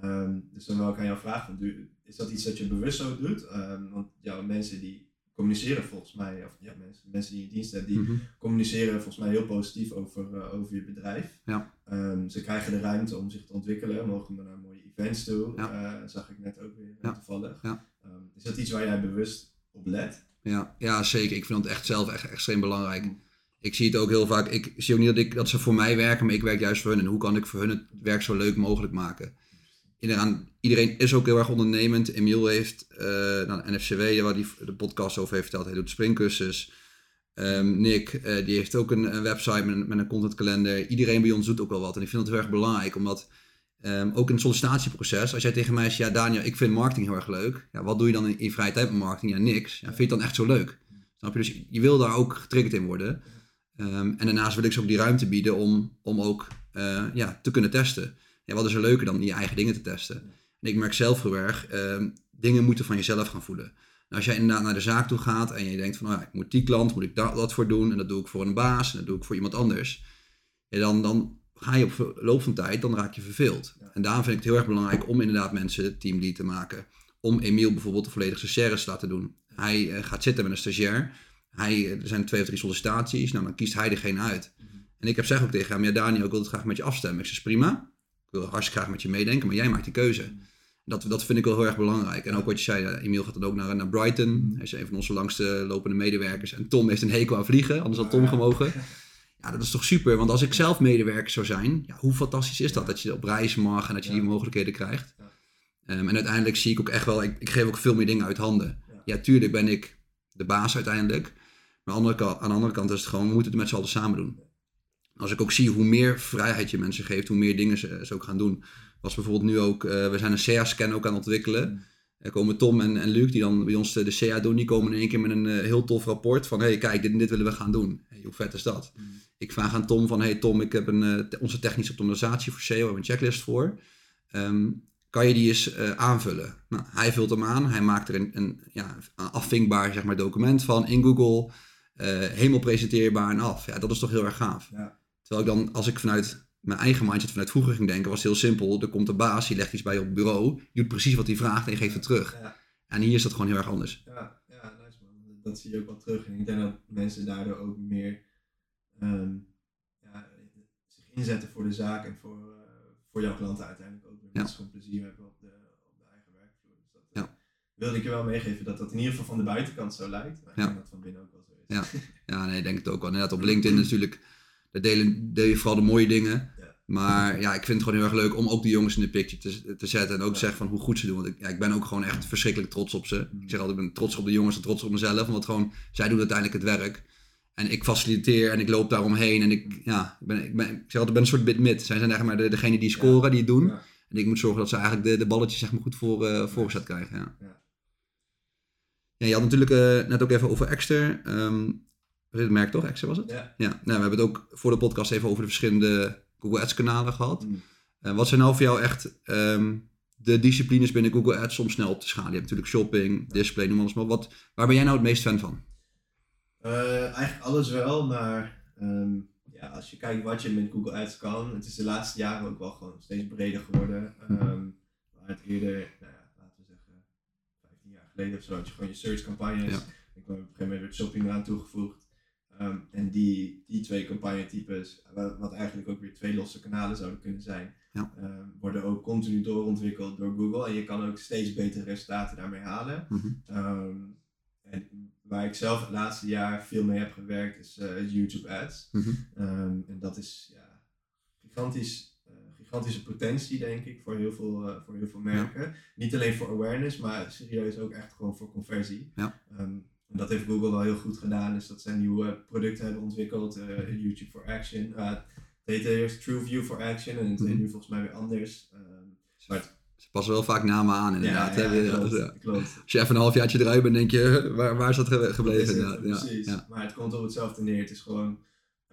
Ehm, dus dan wil ik aan jou vragen, is dat iets dat je bewust zo doet? Want ja, mensen die communiceren volgens mij, of ja, mensen, mensen die je dienst hebt, die Mhm. communiceren volgens mij heel positief over, eh, over je bedrijf. Ja. Ehm, ze krijgen de ruimte om zich te ontwikkelen, mogen naar mooie events toe. Ja. Eh, zag ik net ook weer Ja. toevallig. Ja. Ehm, is dat iets waar jij bewust op let? Ja, ja, zeker. Ik vind het echt zelf echt extreem belangrijk. Mm. Ik zie het ook heel vaak. Ik zie ook niet dat, ik, dat ze voor mij werken, maar ik werk juist voor hun. En hoe kan ik voor hun het werk zo leuk mogelijk maken? Iedereen, iedereen is ook heel erg ondernemend. Emiel heeft eh nou, NFCW, waar hij de podcast over heeft verteld. Hij doet springkussens. Ehm, Nick, eh, die heeft ook een, een website met met een contentkalender. Iedereen bij ons doet ook wel wat. En ik vind dat heel erg belangrijk, omdat ehm, ook in het sollicitatieproces, als jij tegen mij zegt, ja Daniel, ik vind marketing heel erg leuk. Ja, wat doe je dan in, in je vrije tijd met marketing? Ja, niks. Ja, vind je het dan echt zo leuk? Snap je? Dus je wil daar ook getriggerd in worden. Ehm, en daarnaast wil ik ze ook die ruimte bieden om, om ook eh, ja, te kunnen testen. Ja, wat is er leuker dan je eigen dingen te testen? En ik merk zelf heel erg, ehm, dingen moeten van jezelf gaan voelen. En als jij inderdaad naar de zaak toe gaat en je denkt van, nou, ik moet die klant, moet ik dat, dat voor doen en dat doe ik voor een baas en dat doe ik voor iemand anders. Ja, dan, dan ga je op loop van tijd, dan raak je verveeld. En daarom vind ik het heel erg belangrijk om inderdaad mensen teamlead te maken. Om Emiel bijvoorbeeld de volledige stagiaires te laten doen. Hij eh, gaat zitten met een stagiair. Hij, er zijn twee of drie sollicitaties. Nou, dan kiest hij degene uit. En ik heb zeg ook tegen hem, ja Daniel, ik wil het graag met je afstemmen. Ik zeg, prima. Ik wil hartstikke graag met je meedenken, maar jij maakt die keuze. Dat, dat vind ik wel heel erg belangrijk. En ook wat je zei, ja, Emiel gaat dan ook naar, naar Brighton. Hij is een van onze langste lopende medewerkers. En Tom heeft een hekel aan vliegen, anders had Tom gemogen. Ja, dat is toch super. Want als ik zelf medewerker zou zijn, ja, hoe fantastisch is dat? Dat je op reis mag en dat je die mogelijkheden krijgt. Um, en uiteindelijk zie ik ook echt wel, ik, ik, geef ook veel meer dingen uit handen. Ja, tuurlijk ben ik de baas uiteindelijk. Maar aan de, andere kant, aan de andere kant is het gewoon, we moeten het met z'n allen samen doen. Als ik ook zie hoe meer vrijheid je mensen geeft, hoe meer dingen ze, ze ook gaan doen. Was bijvoorbeeld nu ook, uh, we zijn een CA-scan ook aan het ontwikkelen. Er komen Tom en, en Luc, die dan bij ons de, de CA doen, die komen in één keer met een uh, heel tof rapport van, hey, kijk, dit en dit willen we gaan doen. Hey, hoe vet is dat? Mm. Ik vraag aan Tom van, hey Tom, ik heb een, uh, onze technische optimalisatie voor SEO, we hebben een checklist voor. Um, kan je die eens uh, aanvullen? Nou, hij vult hem aan, hij maakt er een, een, ja, een afvinkbaar zeg maar, document van in Google, helemaal presenteerbaar en af. Ja, dat is toch heel erg gaaf. Ja. Terwijl ik dan, als ik vanuit mijn eigen mindset vanuit vroeger ging denken, was het heel simpel. Er komt een baas, die legt iets bij je op het bureau, je doet precies wat hij vraagt en je geeft het terug. Ja. En hier is dat gewoon heel erg anders. Ja, ja nice man. Dat zie je ook wel terug. En ik denk dat mensen daardoor ook meer um, ja, zich inzetten voor de zaak en voor, uh, voor jouw klanten uiteindelijk ook. Dat ze gewoon plezier hebben op de, op de eigen werkvloer. Dus dat uh, ja. wilde ik je wel meegeven dat dat in ieder geval van de buitenkant zo lijkt. Maar ik denk dat van binnen ook wel zo is. Ja, ja nee, ik denk het ook wel. Net op LinkedIn natuurlijk daar delen, deel je vooral de mooie dingen. Maar ja, ik vind het gewoon heel erg leuk om ook die jongens in de picture te, te zetten. En ook te zeggen van hoe goed ze doen. Want ik, ja, ik ben ook gewoon echt verschrikkelijk trots op ze. Ik zeg altijd, ik ben trots op de jongens en trots op mezelf. Want gewoon, zij doen uiteindelijk het werk. En ik faciliteer en ik loop daaromheen. En ik, ja, ik, ben, ik, ben, ik zeg altijd, ik ben een soort bit-mid. Zij zijn eigenlijk maar de, degene die scoren, die het doen. En ik moet zorgen dat ze eigenlijk de, de balletjes zeg maar, goed voor, uh, voorgezet krijgen. Ja. Ja. je had natuurlijk uh, net ook even over Exter. Um, merk toch? Excel was het? Ja. ja. Nou, we hebben het ook voor de podcast even over de verschillende Google Ads kanalen gehad. Mm. Uh, wat zijn nou voor jou echt um, de disciplines binnen Google Ads om snel op te schalen? Je hebt natuurlijk shopping, display, noem alles maar. Wat, waar ben jij nou het meest fan van? Uh, eigenlijk alles wel, maar um, ja, als je kijkt wat je met Google Ads kan, het is de laatste jaren ook wel gewoon steeds breder geworden. Um, waar het eerder, nou ja, laten we zeggen, 15 jaar geleden of zo, had je gewoon je search campagnes. Ja. Ik kwam op een gegeven moment shopping eraan toegevoegd. Um, en die, die twee campagnetypes, wat eigenlijk ook weer twee losse kanalen zouden kunnen zijn, ja. um, worden ook continu doorontwikkeld door Google. En je kan ook steeds betere resultaten daarmee halen. Mm -hmm. um, en waar ik zelf het laatste jaar veel mee heb gewerkt is uh, YouTube Ads. Mm -hmm. en dat is ja, gigantisch, uh, gigantische potentie, denk ik, voor heel veel, uh, voor heel veel merken. Ja. Niet alleen voor awareness, maar serieus ook echt gewoon voor conversie. Ja. En dat heeft Google wel heel goed gedaan, is dat zij nieuwe producten hebben ontwikkeld. Uh, YouTube for Action. Uh, het heette eerst TrueView for Action en het heet mhm. nu volgens mij weer anders. Um, maar Ze passen wel vaak namen aan inderdaad. Ja, ja, klopt, ja. klopt. Als je even een halfjaartje eruit bent, denk je, waar, waar is dat gebleven? Dat het, precies, maar het komt op hetzelfde neer. Het is gewoon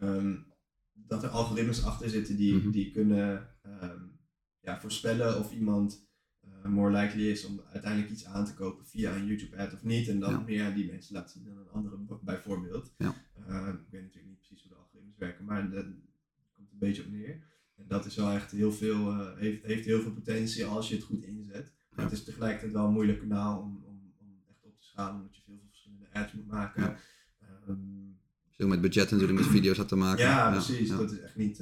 um, dat er algoritmes achter zitten die, mm -hmm. die kunnen um, ja, voorspellen of iemand more likely is om uiteindelijk iets aan te kopen via een YouTube ad of niet. En dan ja. meer aan die mensen laten zien dan een andere bijvoorbeeld. Ja. Uh, ik weet natuurlijk niet precies hoe de algoritmes werken, maar dat komt een beetje op neer. En dat is wel echt heel veel, uh, heeft, heeft heel veel potentie als je het goed inzet. Maar het is tegelijkertijd wel een moeilijk kanaal om, om, om echt op te schalen, omdat je veel verschillende ads moet maken. Um, veel met budget natuurlijk, met video's had te maken. Ja, precies. Dat is echt niet,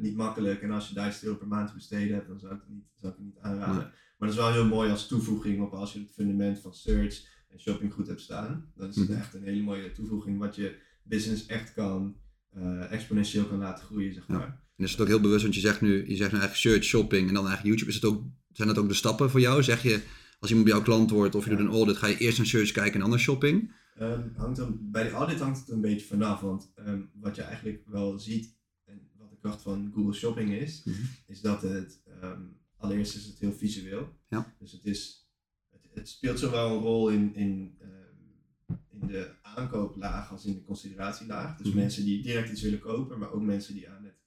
niet makkelijk. En als je 1000 euro per maand te besteden hebt, dan zou ik het niet, zou ik het niet aanraden. Maar dat is wel heel mooi als toevoeging op als je het fundament van search en shopping goed hebt staan. Dan is het mhm. echt een hele mooie toevoeging wat je business echt kan, uh, exponentieel kan laten groeien, zeg maar. Ja. En is het ook heel bewust, want je zegt nu, je zegt nu eigenlijk search, shopping en dan eigenlijk YouTube. Is het ook, zijn dat ook de stappen voor jou? Zeg je, als iemand bij jouw klant wordt of je ja. doet een audit, ga je eerst naar search kijken en dan naar shopping? Um, hangt dan, bij de audit hangt het een beetje vanaf, want um, wat je eigenlijk wel ziet, en wat de kracht van Google Shopping is, mm -hmm. is dat het um, allereerst is het heel visueel. Ja. Dus het, is, het, het, speelt zowel een rol in, in, uh, in de aankooplaag als in de consideratielaag. Dus mm -hmm. mensen die direct iets willen kopen, maar ook mensen die aan het,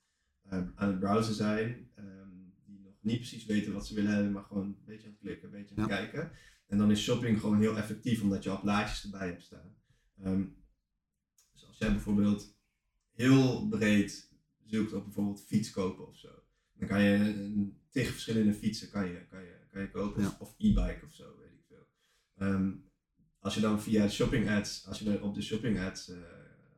uh, aan het browsen zijn, um, die nog niet precies weten wat ze willen hebben, maar gewoon een beetje aan het klikken, een beetje aan het Ja. kijken. En dan is shopping gewoon heel effectief, omdat je al plaatjes erbij hebt staan. Ehm, dus als jij bijvoorbeeld heel breed zoekt op bijvoorbeeld fiets kopen of zo, dan kan je een, tegen verschillende fietsen kan je, kan je, kan je kopen, Ja. of, e-bike of zo, weet ik veel. Ehm, als je dan via de shopping ads, als je op de shopping ads, eh,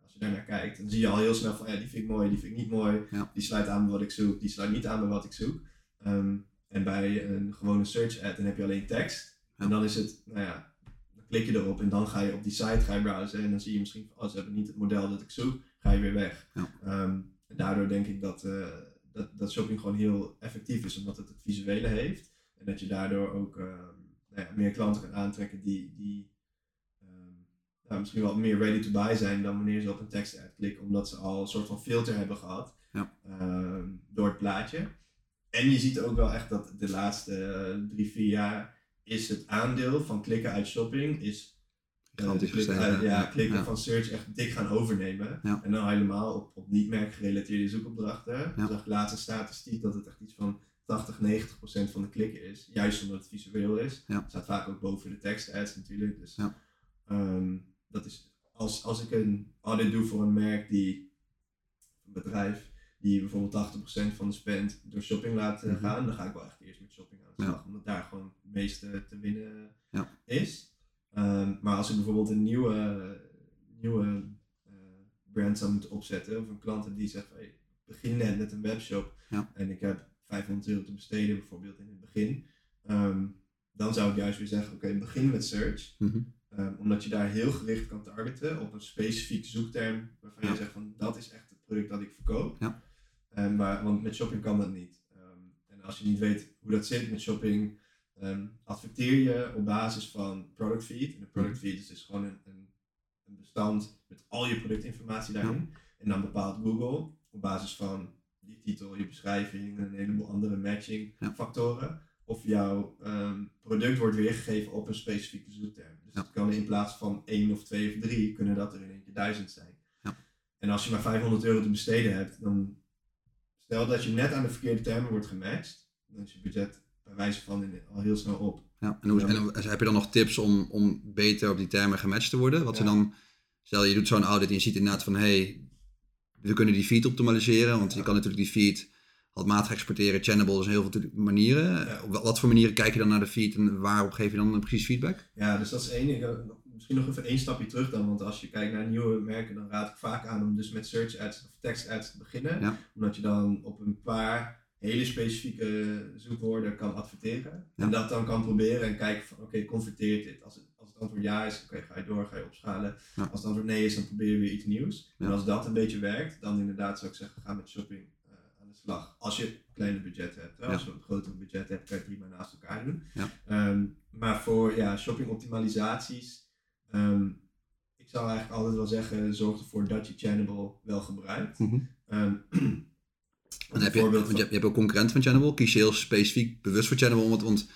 als je daar naar kijkt, dan zie je al heel snel van ja, die vind ik mooi, die vind ik niet mooi, Ja. die sluit aan bij wat ik zoek, die sluit niet aan bij wat ik zoek. Ehm, en bij een gewone search ad, dan heb je alleen tekst. Ja. En dan is het, nou ja, dan klik je erop en dan ga je op die site ga je browsen en dan zie je misschien van, oh, ze hebben niet het model dat ik zoek, ga je weer weg. Ja. Ehm, en daardoor denk ik dat, eh, dat, dat shopping gewoon heel effectief is, omdat het het visuele heeft. En dat je daardoor ook ehm, nou ja, meer klanten kan aantrekken die, die ehm, nou, misschien wel meer ready to buy zijn dan wanneer ze op een tekst ad klikken, omdat ze al een soort van filter hebben gehad Ja. ehm, door het plaatje. En je ziet ook wel echt dat de laatste eh, drie, vier jaar is het aandeel van klikken uit shopping is Gigantisch gestegen, uit- ja, klikken van search echt dik gaan overnemen. En dan helemaal op, op niet-merk gerelateerde zoekopdrachten. Ja. Zag ik laatst een statistiek dat het echt iets van 80, 90 procent van de klikken is. Juist omdat het visueel is. Ja. Het staat vaak ook boven de tekstads natuurlijk. Dus Ja. ehm, dat is, als, als ik een audit doe voor een merk die, een bedrijf, die bijvoorbeeld 80% van de spend door shopping laat eh, Mhm. gaan, dan ga ik wel echt eerst met shopping aan de Ja. slag. Omdat daar gewoon het meeste te winnen Ja. is. Ehm, maar als ik bijvoorbeeld een nieuwe, nieuwe eh, brand zou moeten opzetten, of een klant die zegt, hey, ik begin net met een webshop Ja. en ik heb 500 euro te besteden bijvoorbeeld in het begin, ehm, dan zou ik juist weer zeggen, oké, begin met search. Mhm. Ehm, omdat je daar heel gericht kan targeten op een specifieke zoekterm waarvan Ja. je zegt van dat is echt het product dat ik verkoop. Ja. Maar, want met shopping kan dat niet. En als je niet weet hoe dat zit met shopping, ehm, adverteer je op basis van product feed. En een product feed is dus gewoon een, een, een bestand met al je productinformatie daarin. En dan bepaalt Google op basis van je titel, je beschrijving en een heleboel andere matching Ja. factoren. Of jouw ehm, product wordt weergegeven op een specifieke zoekterm. Dus Ja. het kan in plaats van één of twee of drie, kunnen dat er in één keer duizend zijn. Ja. En als je maar 500 euro te besteden hebt, dan stel dat je net aan de verkeerde termen wordt gematcht, dan is je budget bij wijze van in- al heel snel op. Ja, en, hoe, en heb je dan nog tips om, om beter op die termen gematcht te worden? Wat ze dan, stel je doet zo'n audit en je ziet inderdaad van, hé, hey, we kunnen die feed optimaliseren, want je kan natuurlijk die feed handmatig exporteren, channable, zijn heel veel manieren. Ja. Op wat voor manieren kijk je dan naar de feed en waarop geef je dan precies feedback? Ja, dus dat is één. Misschien nog even één stapje terug dan, want als je kijkt naar nieuwe merken, dan raad ik vaak aan om dus met search ads of text ads te beginnen. Ja. Omdat je dan op een paar hele specifieke zoekwoorden kan adverteren. Ja. En dat dan kan proberen en kijken van oké, converteert dit? Als het, als het antwoord ja is, oké, ga je door, ga je opschalen. Ja. Als het antwoord nee is, dan probeer je weer iets nieuws. Ja. En als dat een beetje werkt, dan inderdaad zou ik zeggen, ga met shopping eh, aan de slag. Als je een kleiner budget hebt. Als je een groter budget hebt, kan je prima naast elkaar doen. Ehm, maar voor ja, shopping optimalisaties, ehm, ik zou eigenlijk altijd wel zeggen, zorg ervoor dat je Channable wel gebruikt. Mhm. Ehm, Dan heb je, want je, hebt, je hebt ook concurrent van Channable. Kies je heel specifiek bewust voor Channable. Want, want we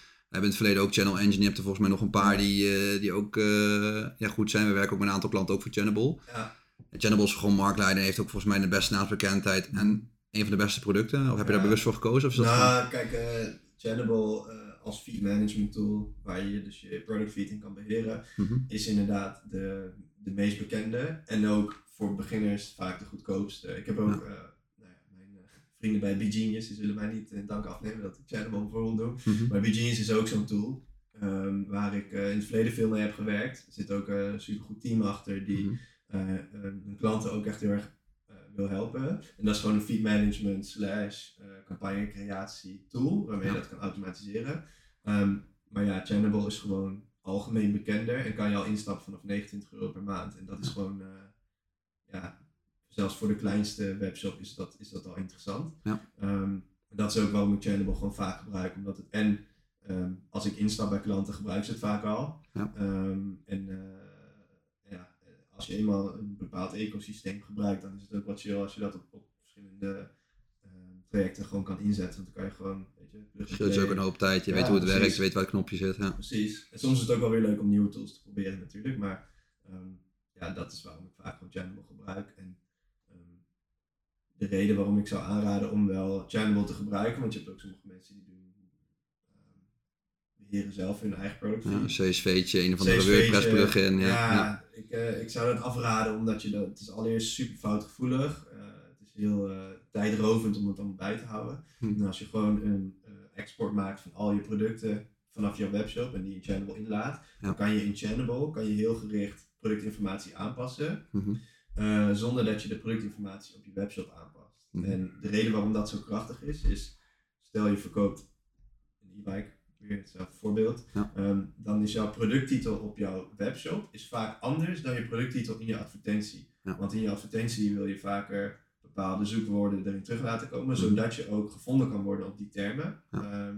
hebben in het verleden ook Channel Engine. Je hebt er volgens mij nog een paar die, eh, die ook eh, ja, goed zijn. We werken ook met een aantal klanten ook voor Channable. ja, En Channable is gewoon marktleider en heeft ook volgens mij de beste naamsbekendheid. En een van de beste producten. Of heb je daar bewust voor gekozen? Of is dat gewoon- nou, kijk, Channable eh, als feed management tool, waar je dus je product feed in kan beheren, Mhm. is inderdaad de, de meest bekende. En ook voor beginners vaak de goedkoopste. Ik heb ook Ja. Vrienden bij BeGenius, die zullen mij niet in dank afnemen dat ik Channable bijvoorbeeld doe. Mhm. Maar BeGenius is ook zo'n tool. ehm, waar ik eh, in het verleden veel mee heb gewerkt. Er zit ook een supergoed team achter die Mhm. eh, eh, hun klanten ook echt heel erg eh, wil helpen. En dat is gewoon een feed management slash eh, campagne creatie tool, waarmee Ja. je dat kan automatiseren. Ehm, maar ja, Channable is gewoon algemeen bekender en kan je al instappen vanaf 29 euro per maand. En dat is gewoon, eh, ja, zelfs voor de kleinste webshop is dat, is dat al interessant. Ja. Ehm, dat is ook waarom ik Channable gewoon vaak gebruik, omdat het en ehm, als ik instap bij klanten gebruik ze het vaak al. Ja. Ehm, en eh, ja, als je eenmaal een bepaald ecosysteem gebruikt, dan is het ook wat chill als je dat op, op verschillende ehm, trajecten gewoon kan inzetten. Want dan kan je gewoon, weet je, Scheelt je ook een hoop tijd. Je Ja, weet hoe het precies. werkt. Je weet waar het knopje zit. Ja. Precies. En soms is het ook wel weer leuk om nieuwe tools te proberen natuurlijk, maar ja, dat is waarom ik vaak gewoon Channable gebruik. En de reden waarom ik zou aanraden om wel Channable te gebruiken, want je hebt ook sommige mensen die doen beheren zelf hun eigen product Ja, CSV'tje, een of andere CSV'tje, WordPress plugin. Ja, Ja. Ik, eh, ik zou dat afraden omdat je dat, het is allereerst super foutgevoelig. Eh het is heel eh, tijdrovend om het allemaal bij te houden. Hm. En als je gewoon een export maakt van al je producten vanaf jouw webshop en die in Channable inlaat, Ja. dan kan je in Channable kan je heel gericht productinformatie aanpassen. Mhm. Eh, zonder dat je de productinformatie op je webshop aanpast. Mhm. En de reden waarom dat zo krachtig is, is stel je verkoopt een e-bike, weer hetzelfde voorbeeld, Ja. Ehm, dan is jouw producttitel op jouw webshop is vaak anders dan je producttitel in je advertentie. Ja. Want in je advertentie wil je vaker bepaalde zoekwoorden erin terug laten komen, Mhm. zodat je ook gevonden kan worden op die termen. Ja. Ehm,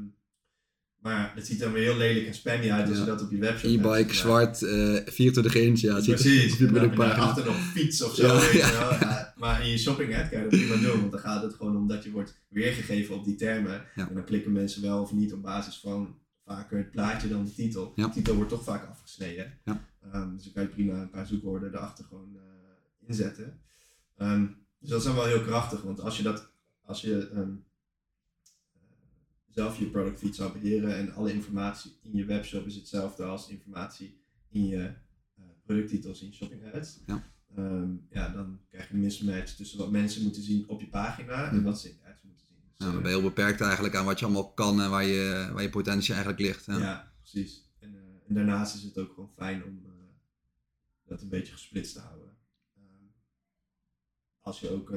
maar het ziet er weer heel lelijk en spammy uit als je dat op je webshop hebt. E-bike, zwart, eh 24 inch. Ja, het ziet er op daarachter nog fiets of zo. Ja, maar in je shopping ad kan je dat prima doen, want dan gaat het gewoon om dat je wordt weergegeven op die termen. En dan klikken mensen wel of niet op basis van vaker het plaatje dan de titel. De titel wordt toch vaak afgesneden. Ja. Ehm, dus dan kan je prima een paar zoekwoorden erachter gewoon eh, inzetten. Ehm, dus dat is dan wel heel krachtig, want als je dat, als je ehm, eh, zelf je product feed zou beheren en alle informatie in je webshop is hetzelfde als informatie in je eh, producttitels in shopping ads. Ja. Ehm, ja, dan krijg je een mismatch tussen wat mensen moeten zien op je pagina en wat ze in ads moeten zien. Dus, Ja, dan eh, ben je heel beperkt eigenlijk aan wat je allemaal kan en waar je, waar je potentie eigenlijk ligt. Ja. ja. precies. En, eh, en daarnaast is het ook gewoon fijn om dat een beetje gesplitst te houden. Ehm, als je ook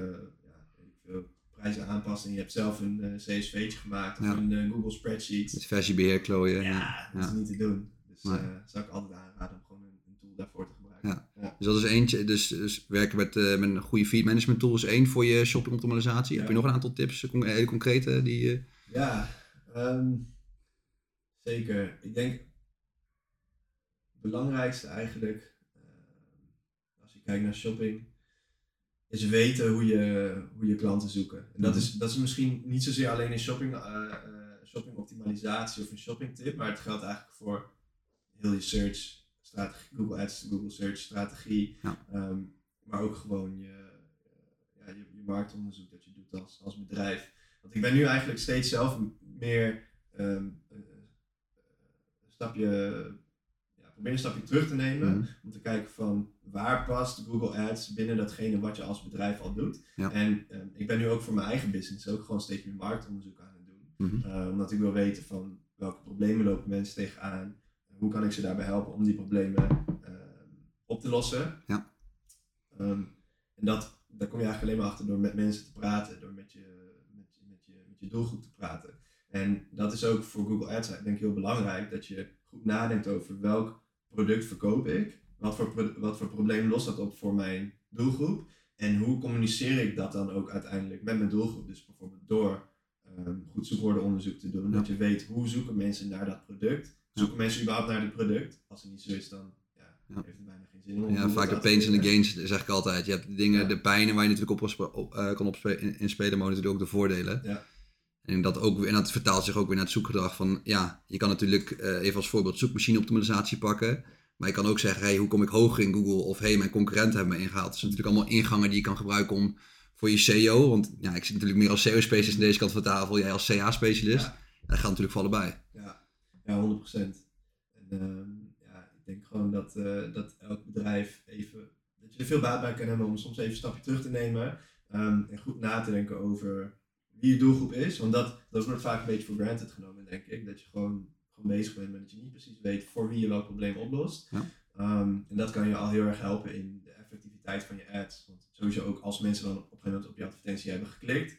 ja, weet ik veel, prijzen aanpast en je hebt zelf een eh, CSV'tje gemaakt of Ja. een eh, Google Spreadsheet. Met versiebeheer klooien. Ja, dat Ja. is niet te doen. Dus eh zou ik altijd aanraden om gewoon een, een tool daarvoor te gebruiken. Ja. Dus dat is eentje. Dus, dus werken met, met een goede feed management tool is één voor je shopping optimalisatie. Heb je nog een aantal tips, hele concrete? Die, Ja, ehm, zeker. Ik denk het belangrijkste eigenlijk, als je kijkt naar shopping, is weten hoe je, hoe je klanten zoeken. En dat, Mhm. is, dat is misschien niet zozeer alleen in shopping, eh, eh, shopping optimalisatie of een shopping tip, maar het geldt eigenlijk voor heel je search strategie, Google Ads, Google Search strategie, Ja. ehm, maar ook gewoon je, eh, ja, je, je marktonderzoek dat je doet als, als bedrijf. Want ik ben nu eigenlijk steeds zelf meer ehm, eh, een stapje, ja, probeer een stapje terug te nemen. Mhm. Om te kijken van waar past Google Ads binnen datgene wat je als bedrijf al doet. Ja. En ehm, ik ben nu ook voor mijn eigen business ook gewoon steeds meer marktonderzoek aan het doen. Mhm. Eh, omdat ik wil weten van welke problemen lopen mensen tegenaan. Hoe kan ik ze daarbij helpen om die problemen ehm, op te lossen. Ja. Ehm, en dat, daar kom je eigenlijk alleen maar achter door met mensen te praten. Door met je, met, je- met, je, met je doelgroep te praten. En dat is ook voor Google Ads denk ik heel belangrijk. Dat je goed nadenkt over welk product verkoop ik. Wat voor, wat voor probleem lost dat op voor mijn doelgroep. En hoe communiceer ik dat dan ook uiteindelijk met mijn doelgroep. Dus bijvoorbeeld door ehm, goed zoekwoordenonderzoek te doen. Ja. Dat je weet hoe zoeken mensen naar dat product. Zoeken mensen überhaupt naar dit product? Als het niet zo is, dan ja, heeft het bijna geen zin om. Ja, vaak de pains en de gains zeg ik altijd. Je hebt de dingen, de pijnen waar je natuurlijk op, op, eh, kan in- inspelen, maar natuurlijk ook de voordelen. Ja. En dat, ook, en dat vertaalt zich ook weer naar het zoekgedrag van, ja, je kan natuurlijk eh, even als voorbeeld zoekmachine optimalisatie pakken. Maar je kan ook zeggen, hey, hoe kom ik hoger in Google? Of hey, mijn concurrenten hebben me ingehaald. Dat zijn natuurlijk allemaal ingangen die je kan gebruiken om voor je SEO. Want ja, ik zit natuurlijk meer als SEO-specialist aan deze kant van de tafel. Jij als CA-specialist. Ja. Dat gaat natuurlijk voor allebei. Ja, ja 100%. En ehm, ja, ik denk gewoon dat, eh, dat elk bedrijf even, dat je er veel baat bij kan hebben om soms even een stapje terug te nemen. ehm, en goed na te denken over wie je doelgroep is. Want dat, dat wordt vaak een beetje voor granted genomen, denk ik. Dat je gewoon, gewoon bezig bent met dat je niet precies weet voor wie je welk probleem oplost. Ja. Ehm, en dat kan je al heel erg helpen in de effectiviteit van je ads. Want sowieso ook als mensen dan op een gegeven moment op je advertentie hebben geklikt,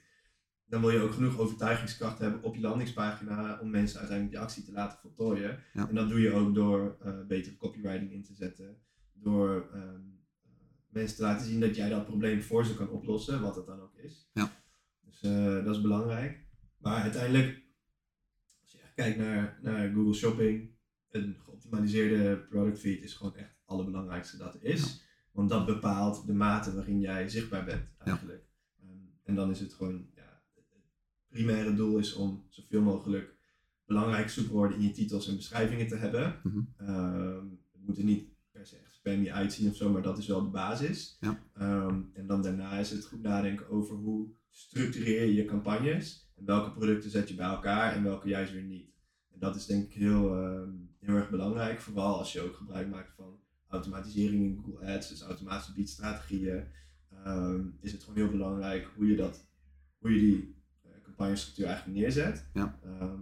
dan wil je ook genoeg overtuigingskracht hebben op je landingspagina om mensen uiteindelijk die actie te laten voltooien. Ja. En dat doe je ook door eh betere copywriting in te zetten, door ehm, eh, mensen te laten zien dat jij dat probleem voor ze kan oplossen, wat het dan ook is. Ja. Dus eh, dat is belangrijk. Maar uiteindelijk, als je echt kijkt naar, naar Google Shopping, een geoptimaliseerde product feed is gewoon echt het allerbelangrijkste dat er is. Want dat bepaalt de mate waarin jij zichtbaar bent eigenlijk. Ehm, en dan is het gewoon, ja, het primaire doel is om zoveel mogelijk belangrijke zoekwoorden in je titels en beschrijvingen te hebben. Ehm, het moet er niet per se echt spammy uitzien of zo, maar dat is wel de basis. Ja. Ehm, en dan daarna is het goed nadenken over hoe structureer je je campagnes en welke producten zet je bij elkaar en welke juist weer niet. En dat is denk ik heel, ehm, heel erg belangrijk, vooral als je ook gebruik maakt van automatisering in Google Ads, dus automatische biedstrategieën, ehm, is het gewoon heel belangrijk hoe je, dat, hoe je die uh, campagnestructuur eigenlijk neerzet. Ja. Ehm,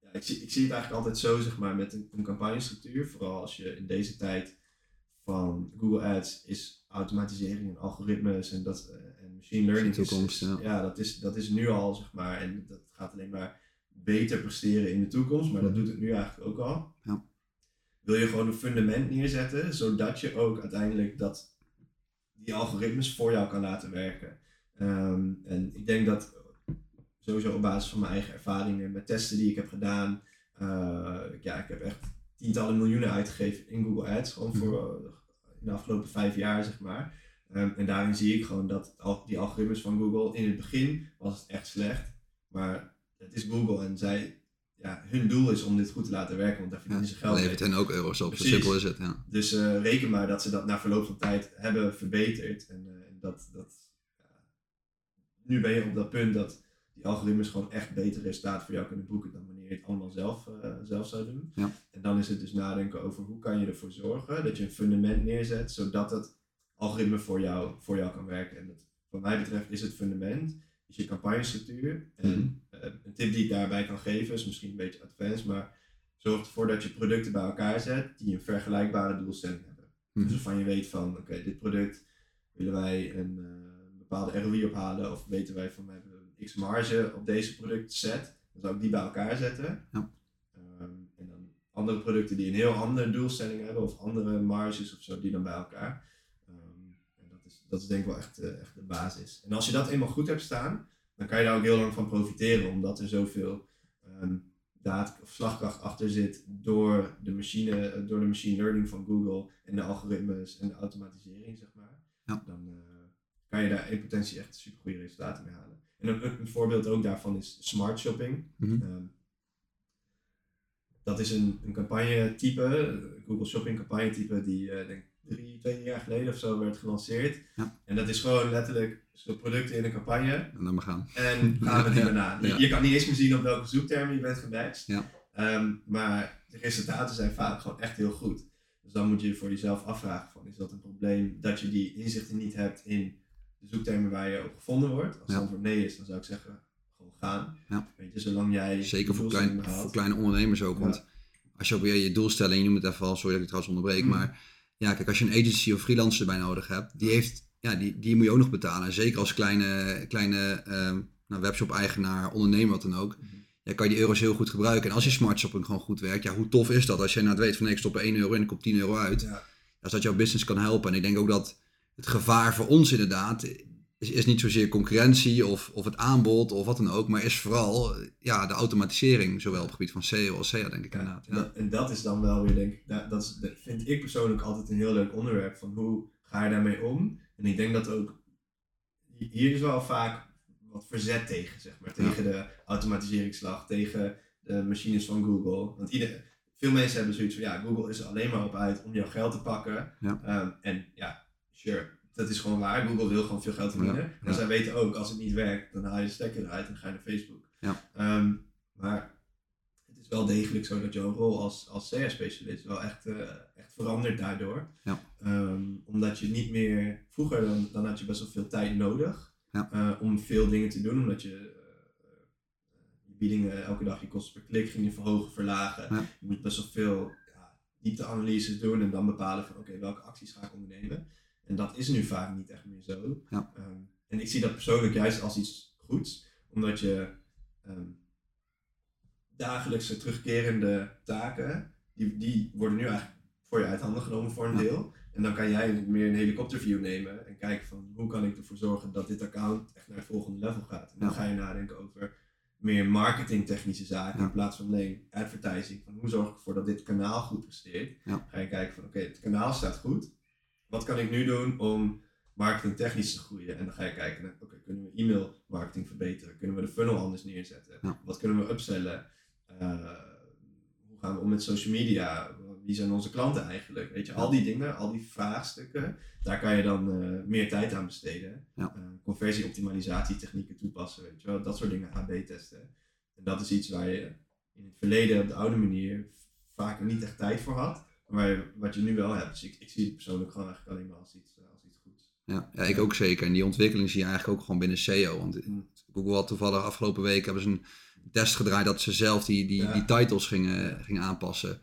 ja, ik, zie, ik zie het eigenlijk altijd zo, zeg maar, met een, een campagnestructuur, vooral als je in deze tijd van Google Ads is automatisering en algoritmes en, dat, uh, en machine learning. Toekomst, is, ja. ja, dat, is, dat is nu al, zeg maar, en dat gaat alleen maar beter presteren in de toekomst, maar dat doet het nu eigenlijk ook al. Ja. Wil je gewoon een fundament neerzetten, zodat je ook uiteindelijk dat, die algoritmes voor jou kan laten werken. Um, en ik denk dat sowieso op basis van mijn eigen ervaringen met testen die ik heb gedaan, uh, ja, ik heb echt tientallen miljoenen uitgegeven in Google Ads, gewoon voor uh, in de afgelopen vijf jaar, zeg maar. Um, en daarin zie ik gewoon dat die algoritmes van Google, in het begin was het echt slecht, maar het is Google en zij, ja, hun doel is om dit goed te laten werken, want daar verdienen ja, ze geld levert hen ook euro's op, zo simpel is het. Ja. Dus uh, reken maar dat ze dat na verloop van tijd hebben verbeterd. En uh, dat, dat, nu ben je op dat punt dat die algoritmes gewoon echt beter resultaat voor jou kunnen boeken dan het allemaal zelf, uh, zelf zou doen. Ja. En dan is het dus nadenken over hoe kan je ervoor zorgen dat je een fundament neerzet, zodat het algoritme voor jou, voor jou kan werken. En dat, wat mij betreft is het fundament, is je campagnestructuur. En Mhm. een tip die ik daarbij kan geven is misschien een beetje advanced, maar zorg ervoor dat je producten bij elkaar zet die een vergelijkbare doelstelling hebben. Mhm. Dus waarvan je weet van, oké, dit product willen wij een uh, bepaalde ROI ophalen of weten wij van, we hebben een x marge op deze productset, dan zou ik die bij elkaar zetten. Ja. Um, en dan andere producten die een heel andere doelstelling hebben of andere marges of zo, die dan bij elkaar. Um, en dat, is, dat is denk ik wel echt, uh, echt de basis. En als je dat eenmaal goed hebt staan, dan kan je daar ook heel lang van profiteren, omdat er zoveel um, daad of slagkracht achter zit door de, machine, door de machine learning van Google en de algoritmes en de automatisering, zeg maar. Ja. Dan uh, kan je daar in potentie echt super goede resultaten mee halen. En een, een voorbeeld ook daarvan is smart shopping. Mhm. Um, dat is een, een campagnetype, Google Shopping campagnetype, die uh, denk drie, twee jaar geleden of zo werd gelanceerd. Ja. En dat is gewoon letterlijk zo producten in een campagne. En dan maar gaan. En gaan we die daarna. Je- Ja. Je kan niet eens meer zien op welke zoektermen je bent gematcht. Ja. Ehm, maar de resultaten zijn vaak gewoon echt heel goed. Dus dan moet je voor jezelf afvragen van, is dat een probleem dat je die inzichten niet hebt in de zoektermen waar je op gevonden wordt? Als het antwoord nee is, dan zou ik zeggen, gewoon gaan. Ja. Weet je, zolang jij Zeker voor, klein, voor kleine ondernemers ook. Want als je ook weer je doelstelling, je noemt het even al, sorry dat ik het trouwens onderbreek, Mhm. maar ja, kijk, als je een agency of freelancer erbij nodig hebt, die heeft, ja, die, die moet je ook nog betalen. Zeker als kleine, kleine ehm, nou, webshop-eigenaar, ondernemer, wat dan ook. Mhm. Ja, kan je die euro's heel goed gebruiken. En als je smart shopping gewoon goed werkt, ja, hoe tof is dat als je nou weet van nee, ik stop er 1 euro in en ik kom 10 euro uit. Ja. Als dat jouw business kan helpen. En ik denk ook dat het gevaar voor ons inderdaad is, is niet zozeer concurrentie of, of het aanbod of wat dan ook, maar is vooral ja, de automatisering, zowel op het gebied van SEO als SEA, denk ik Ja, inderdaad. en, Ja. dat, en dat is dan wel weer, denk ik, dat, dat, is, dat vind ik persoonlijk altijd een heel leuk onderwerp. Van hoe ga je daarmee om? En ik denk dat ook, hier is wel vaak wat verzet tegen, zeg maar. Ja. Tegen de automatiseringsslag, tegen de machines van Google. Want ieder, veel mensen hebben zoiets van, ja, Google is er alleen maar op uit om jouw geld te pakken. Ehm, en ja, sure, dat is gewoon waar. Google wil gewoon veel geld verdienen. Ja, Maar zij weten ook, als het niet werkt, dan haal je de stekker eruit en ga je naar Facebook. Ja. Ehm, maar het is wel degelijk zo dat jouw rol als, als SEA-specialist wel echt, eh, echt verandert daardoor. Ja. Ehm, omdat je niet meer, vroeger dan, dan had je best wel veel tijd nodig eh, om veel dingen te doen. Omdat je eh, je biedingen elke dag, je kosten per klik ging je verhogen, verlagen. Je moet best wel veel ja, diepteanalyses doen en dan bepalen van oké, welke acties ga ik ondernemen. En dat is nu vaak niet echt meer zo. Ja. Ehm, en ik zie dat persoonlijk juist als iets goeds, omdat je ehm, dagelijkse terugkerende taken, die, die worden nu eigenlijk voor je uit handen genomen voor een Ja. deel. En dan kan jij meer een helikopterview nemen en kijken van hoe kan ik ervoor zorgen dat dit account echt naar het volgende level gaat. En dan Ja. ga je nadenken over meer marketingtechnische zaken Ja. in plaats van alleen advertising. Van hoe zorg ik ervoor dat dit kanaal goed presteert. Ja. Ga je kijken van oké, het kanaal staat goed. Wat kan ik nu doen om marketingtechnisch te groeien? En dan ga je kijken naar oké, kunnen we e-mail marketing verbeteren? Kunnen we de funnel anders neerzetten? Ja. Wat kunnen we upsellen? Eh, hoe gaan we om met social media? Wie zijn onze klanten eigenlijk? Weet je, al die dingen, al die vraagstukken, daar kan je dan eh, meer tijd aan besteden. Ja. Eh, conversieoptimalisatietechnieken toepassen, weet je wel, dat soort dingen, AB testen. En dat is iets waar je in het verleden op de oude manier vaak niet echt tijd voor had. Maar wat je nu wel hebt. Dus ik, ik zie het persoonlijk gewoon eigenlijk alleen maar als iets, als iets goeds. Ja, ja, ik ook zeker. En die ontwikkeling zie je eigenlijk ook gewoon binnen SEO. Want Mm. Google had toevallig afgelopen week hebben ze een test gedraaid dat ze zelf die, die, Ja. die titles gingen, gingen aanpassen.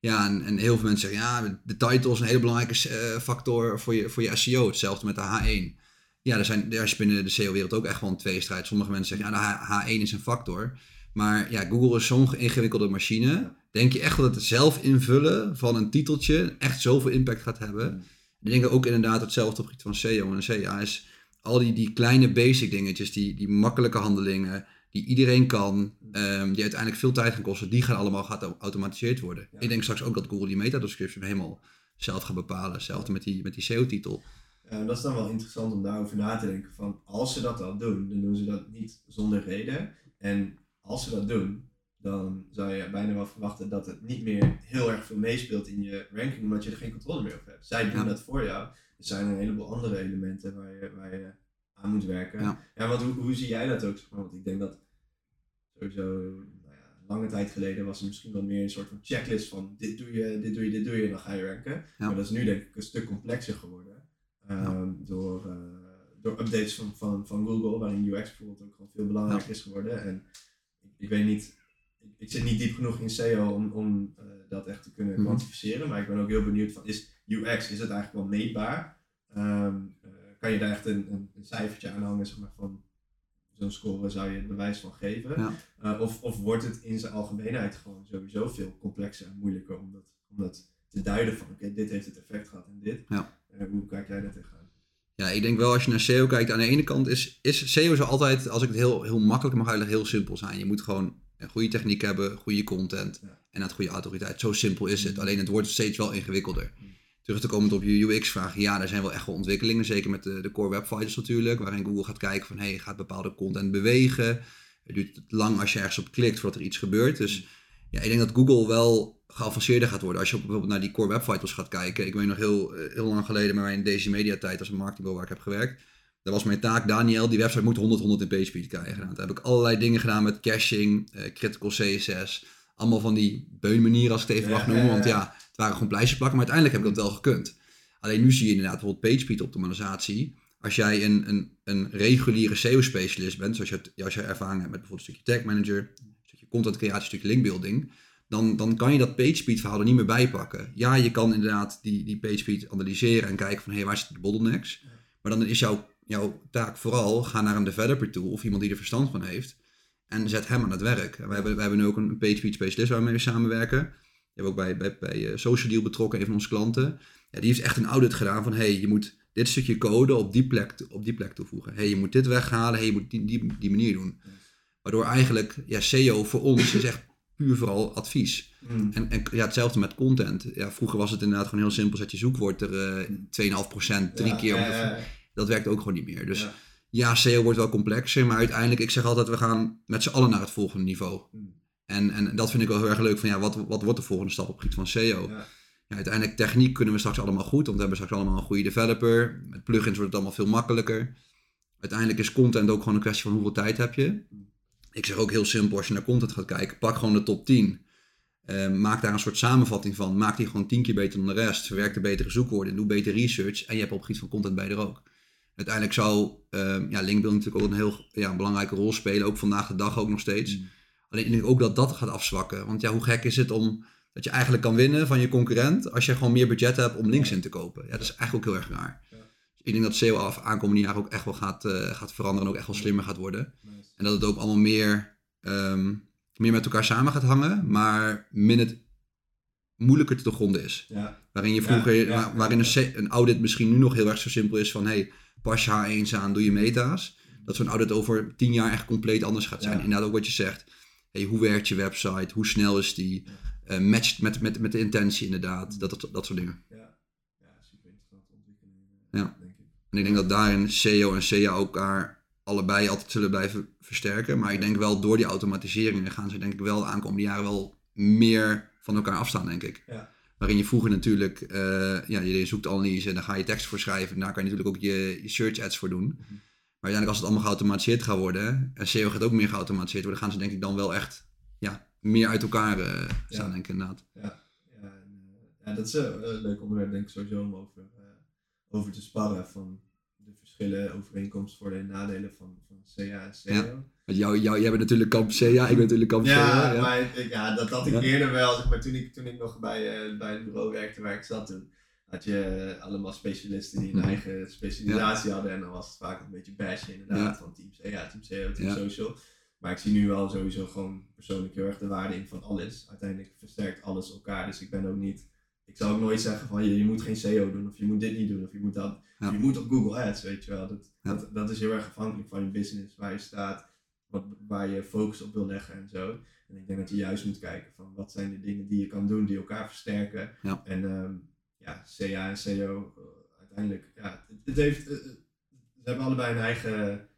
Ja, en, en heel veel mensen zeggen, ja, de title is een hele belangrijke eh, factor voor je, voor je SEO. Hetzelfde met de H1. Ja, er, zijn, er is binnen de SEO-wereld ook echt wel een tweestrijd. Sommige mensen zeggen, ja, de H, H1 is een factor. Maar ja, Google is zo'n ingewikkelde machine. Denk je echt dat het zelf invullen van een titeltje echt zoveel impact gaat hebben? Ik denk ook inderdaad hetzelfde op het gebied van SEO en CA is al die, die kleine basic dingetjes, die, die makkelijke handelingen, die iedereen kan, ehm, die uiteindelijk veel tijd gaan kosten, die gaan allemaal gaat geautomatiseerd worden. Ja. Ik denk straks ook dat Google die meta description helemaal zelf gaat bepalen. Hetzelfde met die, met die SEO-titel. Dat is dan wel interessant om daarover na te denken. Van als ze dat al doen, dan doen ze dat niet zonder reden. En als ze dat doen, dan zou je bijna wel verwachten dat het niet meer heel erg veel meespeelt in je ranking, omdat je er geen controle meer op hebt. Zij doen Ja. dat voor jou. Er zijn een heleboel andere elementen waar je, waar je aan moet werken. Ja. Ja, want hoe, hoe zie jij dat ook? zeg maar? Want ik denk dat sowieso, nou ja, lange tijd geleden was er misschien wel meer een soort van checklist van dit doe je, dit doe je, dit doe je, en dan ga je ranken. Maar dat is nu denk ik een stuk complexer geworden. Ehm, door, eh, door updates van, van, van Google, waarin UX bijvoorbeeld ook gewoon veel belangrijker is geworden. En ik, weet niet, ik, ik zit niet diep genoeg in SEO om, om eh, dat echt te kunnen Mhm. kwantificeren. Maar ik ben ook heel benieuwd van, is UX, is het eigenlijk wel meetbaar? Ehm, eh, kan je daar echt een, een, een cijfertje aan hangen, zeg maar, van zo'n score zou je het bewijs van geven? Ja. Eh, of, of wordt het in zijn algemeenheid gewoon sowieso veel complexer en moeilijker om dat, om dat te duiden van, oké, dit heeft het effect gehad en dit. Ja. Hoe kijk jij daar tegenaan? Ja, ik denk wel als je naar SEO kijkt, aan de ene kant is, is SEO zo altijd, als ik het heel, heel makkelijk mag uitleggen, heel simpel zijn. Je moet gewoon een goede techniek hebben, goede content Ja. en dat goede autoriteit. Zo simpel is het. Alleen het wordt steeds wel ingewikkelder. Mm. Terug te komen op je UX-vraag. Ja, er zijn wel echt wel ontwikkelingen. Zeker met de, de core web vitals natuurlijk. Waarin Google gaat kijken van, hey, gaat bepaalde content bewegen? Het duurt lang als je ergens op klikt voordat er iets gebeurt. Dus ja, ik denk dat Google wel geavanceerder gaat worden. Als je bijvoorbeeld naar die core web vitals gaat kijken. Ik weet nog heel, eh, heel lang geleden, maar in deze mediatijd als een marketingbureau waar ik heb gewerkt. Dat was mijn taak, Daniel, die website moet 100, 100 in PageSpeed krijgen. Nou, toen heb ik allerlei dingen gedaan met caching, eh, critical CSS. Allemaal van die beunmanieren, als ik het even mag noemen. Want ja. het waren gewoon pleisterplakken, maar uiteindelijk heb ik dat wel gekund. Alleen nu zie je inderdaad bijvoorbeeld PageSpeed optimalisatie. Als jij een, een, een reguliere SEO-specialist bent, zoals je, als je ervaring hebt met bijvoorbeeld een stukje tag manager, content creatie, stukje linkbuilding, dan, dan kan je dat PageSpeed verhaal er niet meer bij pakken. Ja, je kan inderdaad die, die PageSpeed analyseren en kijken van hé, waar zitten de bottlenecks? Maar dan is jouw, jouw taak vooral, ga naar een developer toe of iemand die er verstand van heeft en zet hem aan het werk. En we hebben, we hebben nu ook een PageSpeed specialist waarmee we samenwerken. Die hebben we ook bij, bij, bij eh, Social Deal betrokken, een van onze klanten. Ja, die heeft echt een audit gedaan van hey, je moet dit stukje code op die plek, op die plek toevoegen. Hey, je moet dit weghalen, hey, je moet die, die, die manier doen. Waardoor eigenlijk ja, SEO voor ons is echt puur vooral advies. Mm. En, en ja, hetzelfde met content. Ja, vroeger was het inderdaad gewoon heel simpel. Zet je zoekwoord er eh 2,5% drie Ja, keer. ja, ja. Dat werkt ook gewoon niet meer. Dus Ja. SEO wordt wel complexer. Maar uiteindelijk, ik zeg altijd, we gaan met z'n allen naar het volgende niveau. Mm. En, en dat vind ik wel heel erg leuk. Van, ja, wat, wat wordt de volgende stap op het gebied van SEO? Ja. Ja, uiteindelijk techniek kunnen we straks allemaal goed. Want we hebben straks allemaal een goede developer. Met plugins wordt het allemaal veel makkelijker. Uiteindelijk is content ook gewoon een kwestie van hoeveel tijd heb je. Ik zeg ook heel simpel, als je naar content gaat kijken, pak gewoon de top 10. Eh, maak daar een soort samenvatting van. Maak die gewoon tien keer beter dan de rest. Verwerk de betere zoekwoorden. Doe beter research. En je hebt op het gebied van content bij er ook. Uiteindelijk zou ehm ja, linkbuilding natuurlijk ook een heel ja, belangrijke rol spelen. Ook vandaag de dag ook nog steeds. Mm. Alleen ik denk ook dat dat gaat afzwakken. Want ja, hoe gek is het om dat je eigenlijk kan winnen van je concurrent als je gewoon meer budget hebt om links in te kopen. Ja, dat is eigenlijk ook heel erg raar. Ik denk dat SEO af aankomende jaren ook echt wel gaat, eh, gaat veranderen en ook echt wel slimmer gaat worden. Nice. En dat het ook allemaal meer, ehm, meer met elkaar samen gaat hangen, maar min het moeilijker te doorgronden is. Ja. Waarin je vroeger, ja, waar- ja. waarin een, audit misschien nu nog heel erg zo simpel is van hey, pas je H1's aan, doe je meta's. Dat zo'n audit over tien jaar echt compleet anders gaat zijn. Inderdaad ook wat je zegt. Hey, hoe werkt je website? Hoe snel is die? Eh, matcht met, met, met de intentie inderdaad. Dat, dat, dat soort dingen. Ja. ja, super interessante ontwikkeling. eh, Ja. En ik denk dat daarin SEO en SEA elkaar allebei altijd zullen blijven versterken. Maar ik denk wel door die automatiseringen gaan ze denk ik wel de aankomende jaren wel meer van elkaar afstaan, denk ik. Ja. Waarin je vroeger natuurlijk, eh ja, je zoekt analyse en dan ga je tekst voor schrijven. En daar kan je natuurlijk ook je, je search ads voor doen. Mhm. Maar uiteindelijk als het allemaal geautomatiseerd gaat worden, en SEO gaat ook meer geautomatiseerd worden, gaan ze denk ik dan wel echt ja, meer uit elkaar uh, staan, Ja. denk ik inderdaad. Ja, ja, en, eh, ja dat is een een leuk onderwerp, denk ik sowieso om over, eh, over te sparren. Van de verschillen, overeenkomsten, voordelen en nadelen van, van CA en SEO. Want jou, jou, jij bent natuurlijk kamp CA, ik ben natuurlijk kamp Ja, CA. Ja, maar ik- ja, dat had ik Ja. eerder wel. Zeg maar toen, ik, toen ik nog bij, eh, bij het bureau werkte waar ik zat toen, had je eh, allemaal specialisten die een Mhm. eigen specialisatie hadden. En dan was het vaak een beetje bashen inderdaad, Ja. van team CA, team SEO, team Ja. social. Maar ik zie nu wel sowieso gewoon persoonlijk heel erg de waarde in van alles. Uiteindelijk versterkt alles elkaar. Dus ik ben ook niet, ik zou ook nooit zeggen van je, je moet geen SEO doen of je moet dit niet doen of je moet dat. Ja. Je moet op Google Ads, weet je wel. Dat, Ja. dat, dat is heel erg afhankelijk van je business, waar je staat, wat, waar je focus op wil leggen en zo. En ik denk dat je juist moet kijken van wat zijn de dingen die je kan doen die elkaar versterken. Ja. En ehm, ja, CA en CO eh, uiteindelijk, ja, het, het heeft, eh, ze hebben allebei hun eigen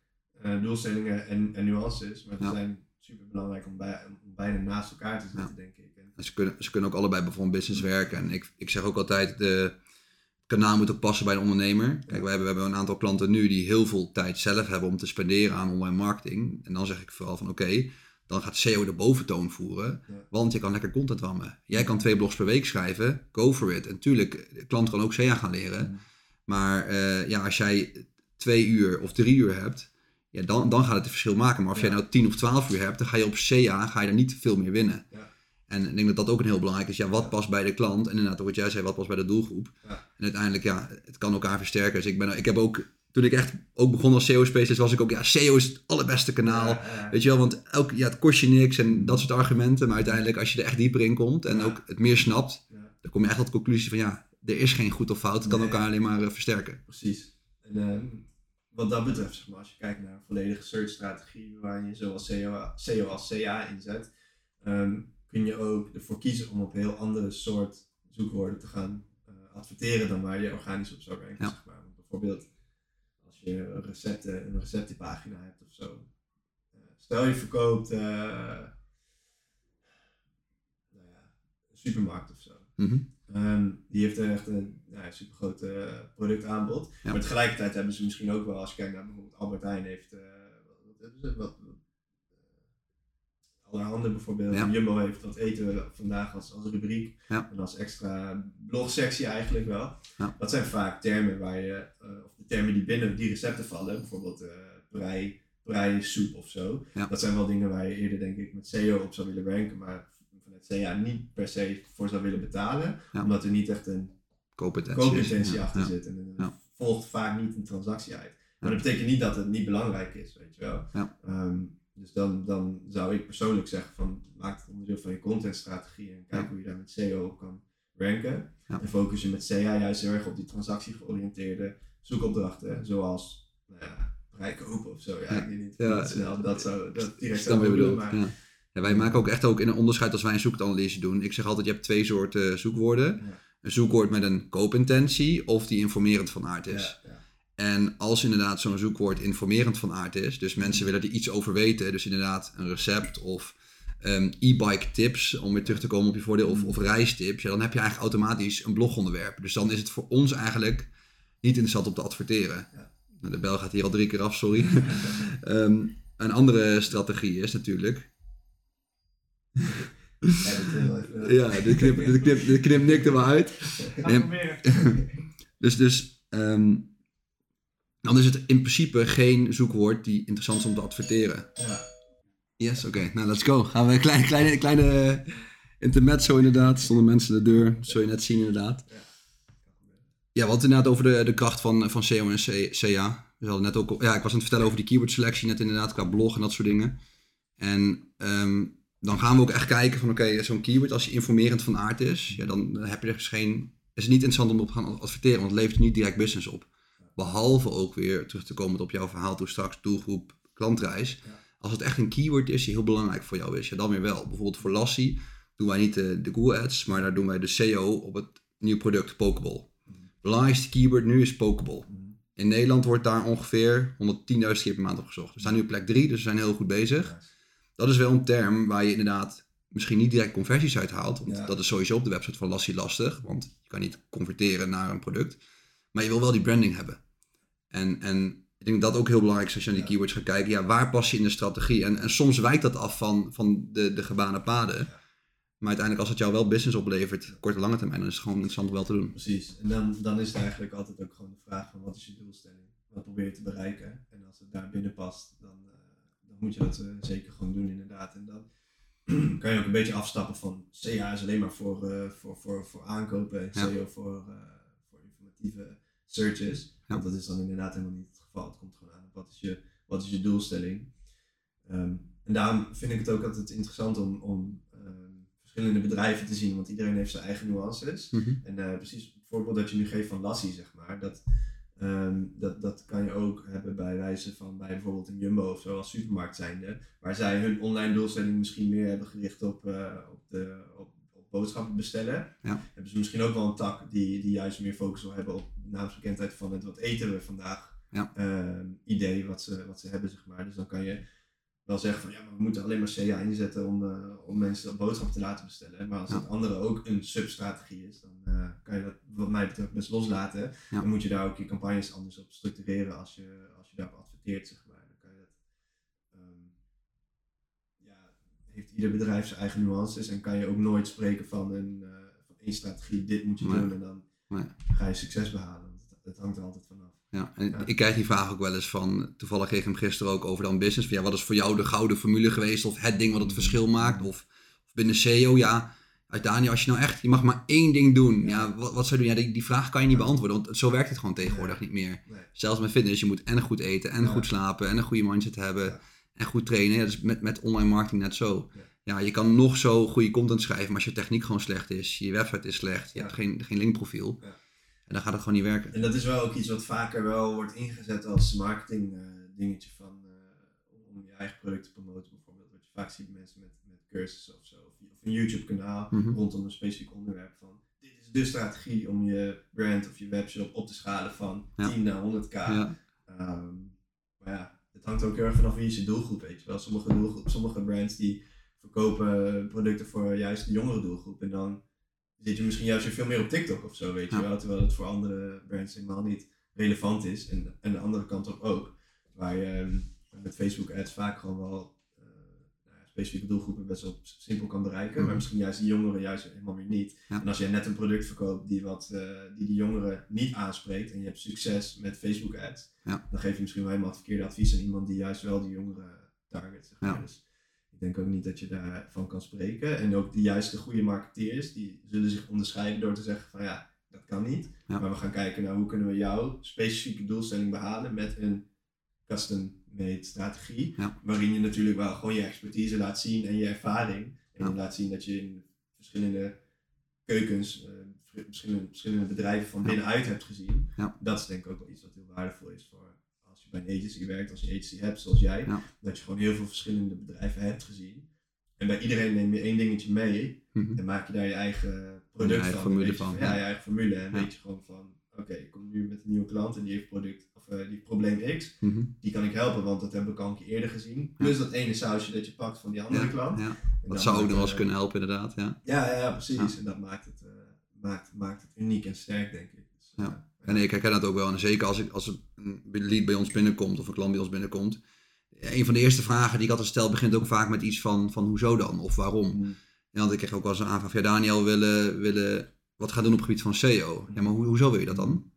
eh, doelstellingen en, en nuances, maar ze zijn super belangrijk om, bij, om bijna naast elkaar te zitten, denk ik. En, ze, kunnen, ze kunnen ook allebei bijvoorbeeld business werken. En ik, ik zeg ook altijd, de het kanaal moet ook passen bij de ondernemer. Kijk, we hebben, we hebben een aantal klanten nu die heel veel tijd zelf hebben om te spenderen aan online marketing. En dan zeg ik vooral van oké, dan gaat SEO de boventoon voeren. Ja. Want je kan lekker content rammen. Jij kan twee blogs per week schrijven, go for it. En tuurlijk, de klant kan ook SEA gaan leren. Maar eh, ja, als jij twee uur of drie uur hebt, ja, dan, dan gaat het een verschil maken. Maar Ja. jij nou tien of twaalf uur hebt, dan ga je op SEA ga je er niet veel meer winnen. Ja. En ik denk dat dat ook een heel belangrijk is. Ja, wat past bij de klant? En inderdaad, wat jij zei, wat past bij de doelgroep? Ja. En uiteindelijk, ja, het kan elkaar versterken. Dus ik, ben, ik heb ook, toen ik echt ook begon als SEO-specialist, was ik ook, ja, SEO is het allerbeste kanaal. Ja, ja. Weet je wel, want elk, ja, het kost je niks en dat soort argumenten. Maar uiteindelijk, als je er echt dieper in komt en ook het meer snapt, dan kom je echt tot de conclusie van, ja, er is geen goed of fout. Het kan Nee. elkaar alleen maar eh, versterken. Precies. En ehm, wat dat betreft, zeg maar, als je kijkt naar een volledige search-strategie, waar je zowel SEO, SEO als CA inzet, ehm, kun je ook ervoor kiezen om op heel andere soort zoekwoorden te gaan eh, adverteren dan waar je organisch op zou ranken. Ja. Zeg maar. Want Bijvoorbeeld, als je een, recepten, een receptenpagina hebt of zo. Eh, stel je verkoopt eh, nou ja, een supermarkt of zo. Mhm. Die heeft echt een nou, super groot productaanbod. Ja. Maar tegelijkertijd hebben ze misschien ook wel, als je kijkt naar bijvoorbeeld Albert Heijn heeft, wat, wat eh, allerhande bijvoorbeeld. Ja. Jumbo heeft wat eten we vandaag als, als rubriek. Ja. En als extra blogsectie eigenlijk wel. Ja. Dat zijn vaak termen waar je, eh, of de termen die binnen die recepten vallen. Bijvoorbeeld prei, prei soep of zo. Dat zijn wel dingen waar je eerder denk ik met SEO op zou willen ranken. Maar vanuit SEA niet per se voor zou willen betalen. Omdat er niet echt een Koopintentie. achter zit. En er volgt vaak niet een transactie uit. Maar dat betekent niet dat het niet belangrijk is, weet je wel. Ja. Dus dan, dan zou ik persoonlijk zeggen van maak het onderdeel van je contentstrategie en kijk hoe je daar met SEO op kan ranken. Ja. En focus je met SEA juist heel erg op die transactiegeoriënteerde zoekopdrachten, zoals nou ja, vrijkopen of zo. Ja, Ja. ik weet niet Ja. snel dat zo dat direct Ik snap wat je zo bedoelt, maar ja. Ja, wij maken ook echt ook in een onderscheid als wij een zoekanalyse doen. Ik zeg altijd, je hebt twee soorten zoekwoorden. Een zoekwoord met een koopintentie of die informerend van aard is. En als inderdaad zo'n zoekwoord informerend van aard is, dus mensen willen er iets over weten, dus inderdaad een recept of ehm, e-bike tips, om weer terug te komen op je voordeel, of, of reistips, ja, dan heb je eigenlijk automatisch een blogonderwerp. Dus dan is het voor ons eigenlijk niet interessant om te adverteren. Ja. Nou, de bel gaat hier al drie keer af, sorry. Ehm, een andere strategie is natuurlijk. Ja, dit knip, dit knip, knip er maar uit. Dus, dus ehm, dan is het in principe geen zoekwoord die interessant is om te adverteren. Ja. Yes, oké. Nou, let's go. Gaan we een kleine, kleine, kleine intermezzo inderdaad. Stonden mensen de deur. Dat zul je net zien inderdaad. Ja. Het inderdaad over de, de kracht van, van SEO en CA. We hadden net ook, ja, ik was aan het vertellen over die keyword selectie net inderdaad, qua blog en dat soort dingen. En ehm, dan gaan we ook echt kijken van, oké, zo'n keyword, als je informerend van aard is, ja, dan heb je er dus geen, is het niet interessant om op te gaan adverteren, want het levert je niet direct business op. Behalve ook weer terug te komen op jouw verhaal toe straks, doelgroep, klantreis. Ja. Als het echt een keyword is die heel belangrijk voor jou is, ja, dan weer wel. Bijvoorbeeld voor Lassie doen wij niet de, de Google Ads, maar daar doen wij de SEO op het nieuwe product Pokeball. Belangrijkste keyword nu is Pokeball. Mhm. In Nederland wordt daar ongeveer 110.000 keer per maand op gezocht. We staan nu op plek 3, dus we zijn heel goed bezig. Nice. Dat is wel een term waar je inderdaad misschien niet direct conversies uit haalt. Want Ja. dat is sowieso op de website van Lassie lastig. Want je kan niet converteren naar een product. Maar je wil wel die branding hebben. En, en ik denk dat ook heel belangrijk is als je naar die keywords gaat kijken. Ja, waar pas je in de strategie? En, en soms wijkt dat af van, van de, de gebaande paden. Maar uiteindelijk als het jou wel business oplevert, korte lange termijn, dan is het gewoon interessant om wel te doen. Precies. En dan, dan is het eigenlijk altijd ook gewoon de vraag van wat is je doelstelling? Wat probeer je te bereiken? En als het daar binnen past, dan, eh, dan moet je dat eh, zeker gewoon doen inderdaad. En dan kan je ook een beetje afstappen van CA is alleen maar voor, eh, voor, voor, voor aankopen en Ja. SEO voor, searches. Want dat is dan inderdaad helemaal niet het geval. Het komt gewoon aan op wat is je, wat is je doelstelling. Ehm, en daarom vind ik het ook altijd interessant om, om ehm, verschillende bedrijven te zien, want iedereen heeft zijn eigen nuances. Mhm. En eh, precies het voorbeeld dat je nu geeft van Lassie, zeg maar, dat, ehm, dat, dat kan je ook hebben bij wijze van bij bijvoorbeeld een Jumbo of zo als supermarkt zijnde, waar zij hun online doelstelling misschien meer hebben gericht op, eh, op, de, op boodschappen bestellen. Ja. Hebben ze misschien ook wel een tak die, die juist meer focus wil hebben op naamsbekendheid van het wat eten we vandaag Ja. ehm, idee wat ze, wat ze hebben, zeg maar. Dus dan kan je wel zeggen van ja, maar we moeten alleen maar CA inzetten om, eh, om mensen boodschappen te laten bestellen. Maar als Ja. het andere ook een substrategie is, dan eh, kan je dat wat mij betreft best loslaten. Dan moet je daar ook je campagnes anders op structureren als je, als je daarop adverteert, zeg maar. Dan kan je dat, ehm, ja, heeft ieder bedrijf zijn eigen nuances en kan je ook nooit spreken van een eh, van één strategie, dit moet je Nee. doen en dan Nee. ga je succes behalen. Het, het hangt er altijd vanaf. Ja, en Ja. ik krijg die vraag ook wel eens van, toevallig kreeg ik hem gisteren ook over dan business. Van, ja, wat is voor jou de gouden formule geweest? Of het ding wat het verschil maakt? Of, of binnen SEO, ja. Uit Daniel, als je nou echt, je mag maar één ding doen. Ja, wat, wat zou je doen? Ja, die, die vraag kan je niet beantwoorden, want zo werkt het gewoon tegenwoordig niet meer. Nee. Zelfs met fitness, je moet en goed eten, en goed slapen, en een goede mindset hebben. En goed trainen. Ja, dus met, met online marketing net zo. Ja. Je kan nog zo goede content schrijven, maar als je techniek gewoon slecht is, je website is slecht, je Ja. hebt geen, geen linkprofiel, Ja. en dan gaat het gewoon niet werken. En dat is wel ook iets wat vaker wel wordt ingezet als marketing eh, dingetje van eh, om je eigen product te promoten bijvoorbeeld. Wat je vaak ziet mensen met, met cursussen of zo. Of, een YouTube kanaal Mhm. rondom een specifiek onderwerp van dit is de strategie om je brand of je webshop op te schalen van Ja. 10 naar 100k. Ja, Ehm, maar ja, het hangt ook heel erg vanaf wie is je doelgroep, weet je wel. Sommige, doelgroep, sommige brands die verkopen producten voor juist de jongere doelgroep. En dan zit je misschien juist weer veel meer op TikTok of zo, weet je Ja. wel. Terwijl het voor andere brands helemaal niet relevant is. En, en de andere kant op ook. Waar je ehm, met Facebook ads vaak gewoon wel specifieke doelgroepen best wel simpel kan bereiken. Mhm. Maar misschien juist die jongeren juist helemaal weer niet. Ja. En als jij net een product verkoopt die, wat, eh, die die jongeren niet aanspreekt en je hebt succes met Facebook ads, Ja. dan geef je misschien wel helemaal het verkeerde advies aan iemand die juist wel die jongeren target. Zeg maar. Ja. Dus ik denk ook niet dat je daarvan kan spreken. En ook de juiste goede marketeers, die zullen zich onderscheiden door te zeggen van ja, dat kan niet. Maar we gaan kijken naar hoe kunnen we jouw specifieke doelstelling behalen met een custom-made strategie. Ja. Waarin je natuurlijk wel gewoon je expertise laat zien en je ervaring. En Ja. je laat zien dat je in verschillende keukens, eh, ver- verschillende, verschillende bedrijven van binnenuit hebt gezien. Dat is denk ik ook wel iets wat heel waardevol is voor als je bij een agency werkt, als je een agency hebt zoals jij. Dat je gewoon heel veel verschillende bedrijven hebt gezien. En bij iedereen neem je één dingetje mee Mhm. en maak je daar je eigen product eigen van. formule je van, Ja, je eigen formule. En weet je gewoon van, oké, ik kom nu met een nieuwe klant en die heeft product, of eh, die heeft probleem X. Mhm. Die kan ik helpen, want dat heb ik al een keer eerder gezien. Plus dat ene sausje dat je pakt van die andere Ja, klant. ja. Dat zou ook nog wel eens eh, kunnen helpen, inderdaad. Ja. Ja, ja, precies. En dat maakt het, eh, maakt, maakt het uniek en sterk, denk ik. Dus, Ja. En ik herken dat ook wel. En zeker als, ik, als een lead bij ons binnenkomt of een klant bij ons binnenkomt. Een van de eerste vragen die ik altijd stel begint ook vaak met iets van, van hoezo dan? Of waarom? mm, Ja, want ik kreeg ook wel eens een aanvraag van ja, Daniel willen, willen wat gaan doen op het gebied van SEO. Ja, maar hoe, hoezo wil je dat dan?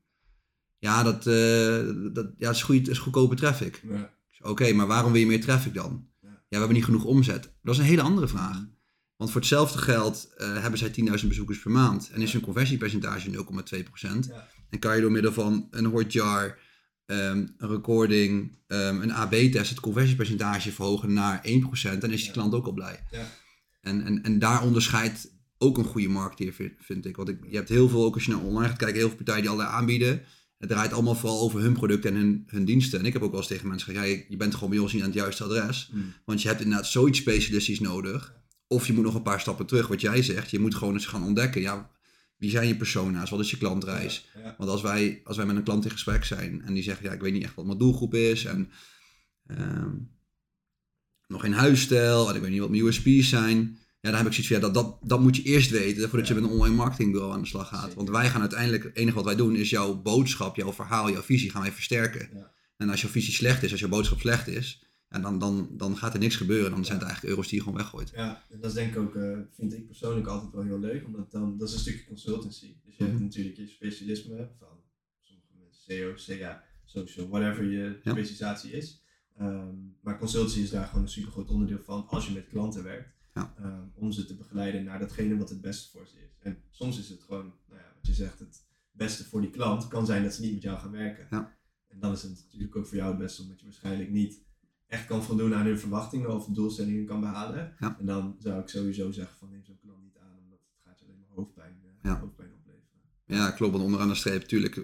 Ja, dat, eh, dat, ja, het is, goed, is goedkope traffic. ja. Oké, maar waarom wil je meer traffic dan? Ja. Ja, we hebben niet genoeg omzet. Dat is een hele andere vraag. Want voor hetzelfde geld eh, hebben zij 10.000 bezoekers per maand. En is hun conversiepercentage 0,2%. Ja. En kan je door middel van een hotjar, ehm, een recording, ehm, een AB-test het conversiepercentage verhogen naar 1%. Dan is die klant ook al blij. Ja. En, en, en daar onderscheidt ook een goede marketeer, vind, vind ik. Want ik, je hebt heel veel, ook als je naar online gaat kijken, heel veel partijen die allerlei aanbieden. Het draait allemaal vooral over hun producten en hun, hun diensten. En ik heb ook wel eens tegen mensen gezegd, ja, je- bent gewoon bij ons niet aan het juiste adres. Mm. Want je hebt inderdaad zoiets specialistisch nodig. Of je moet nog een paar stappen terug, wat jij zegt. Je moet gewoon eens gaan ontdekken, ja, wie zijn je persona's? Wat is je klantreis? Ja, ja. Want als wij, als wij met een klant in gesprek zijn en die zeggen, ja, ik weet niet echt wat mijn doelgroep is en ehm, nog geen huisstijl en ik weet niet wat mijn USP's zijn. Ja, dan heb ik zoiets van, ja, dat, dat, dat moet je eerst weten voordat je met een online marketingbureau aan de slag gaat. Want wij gaan uiteindelijk, het enige wat wij doen is jouw boodschap, jouw verhaal, jouw visie gaan wij versterken. En als je visie slecht is, als je boodschap slecht is, ja, dan, dan, dan gaat er niks gebeuren. Dan zijn het eigenlijk euro's die je gewoon weggooit. Ja, en dat is denk ik ook, eh, vind ik persoonlijk altijd wel heel leuk, omdat dan, dat is een stukje consultancy. Dus je hebt Mhm. natuurlijk je specialisme van sommige mensen SEO, CA, social, whatever je specialisatie is. Ehm, maar consultancy is daar gewoon een super groot onderdeel van als je met klanten werkt. Ja. Ehm, om ze te begeleiden naar datgene wat het beste voor ze is. En soms is het gewoon, nou ja, wat je zegt, het beste voor die klant kan zijn dat ze niet met jou gaan werken. Ja. En dan is het natuurlijk ook voor jou het beste omdat je waarschijnlijk niet echt kan voldoen aan hun verwachtingen of doelstellingen kan behalen. Ja. En dan zou ik sowieso zeggen van neem zo'n klant niet aan, omdat het gaat je alleen maar hoofdpijn, eh, hoofdpijn opleveren. Ja, klopt. Want onderaan de streep, natuurlijk, eh,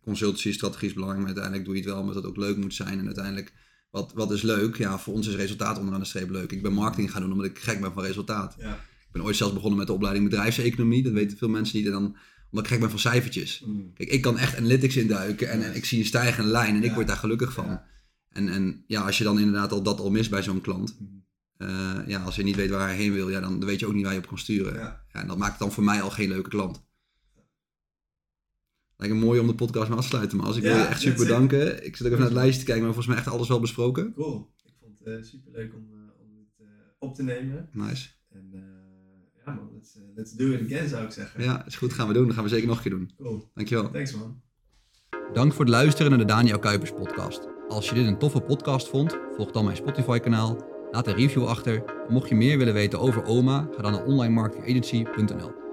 consultancy, strategie is belangrijk, maar uiteindelijk doe je het wel omdat het ook leuk moet zijn. En uiteindelijk, wat, wat is leuk? Ja, voor ons is resultaat onderaan de streep leuk. Ik ben marketing gaan doen omdat ik gek ben van resultaat. Ja. Ik ben ooit zelfs begonnen met de opleiding bedrijfseconomie. Dat weten veel mensen niet. En dan, omdat ik gek ben van cijfertjes. Mm. Kijk, ik kan echt analytics induiken en, en ik zie een stijgende lijn en ik word daar gelukkig van. Ja. En, en ja, als je dan inderdaad al dat al mist bij zo'n klant, Mm. eh, ja, als je niet weet waar hij heen wil, ja, dan weet je ook niet waar je op kan sturen. Ja. Ja, en dat maakt het dan voor mij al geen leuke klant. Lijkt me mooi om de podcast mee af te sluiten, maar als ik Ja, wil je echt super bedanken. Ik zit ook even naar het lijstje te kijken, maar volgens mij echt alles wel besproken. Cool. Ik vond het super leuk om, eh, om dit eh, op te nemen. Nice. En eh, ja man, let's, eh, let's do it again zou ik zeggen. Ja, is goed, gaan we doen. Dat gaan we zeker nog een keer doen. Cool. Dankjewel. Thanks man. Dank voor het luisteren naar de Daniel Kuipers podcast. Als je dit een toffe podcast vond, volg dan mijn Spotify kanaal, laat een review achter. En mocht je meer willen weten over OMA, ga dan naar onlinemarketingagency.nl.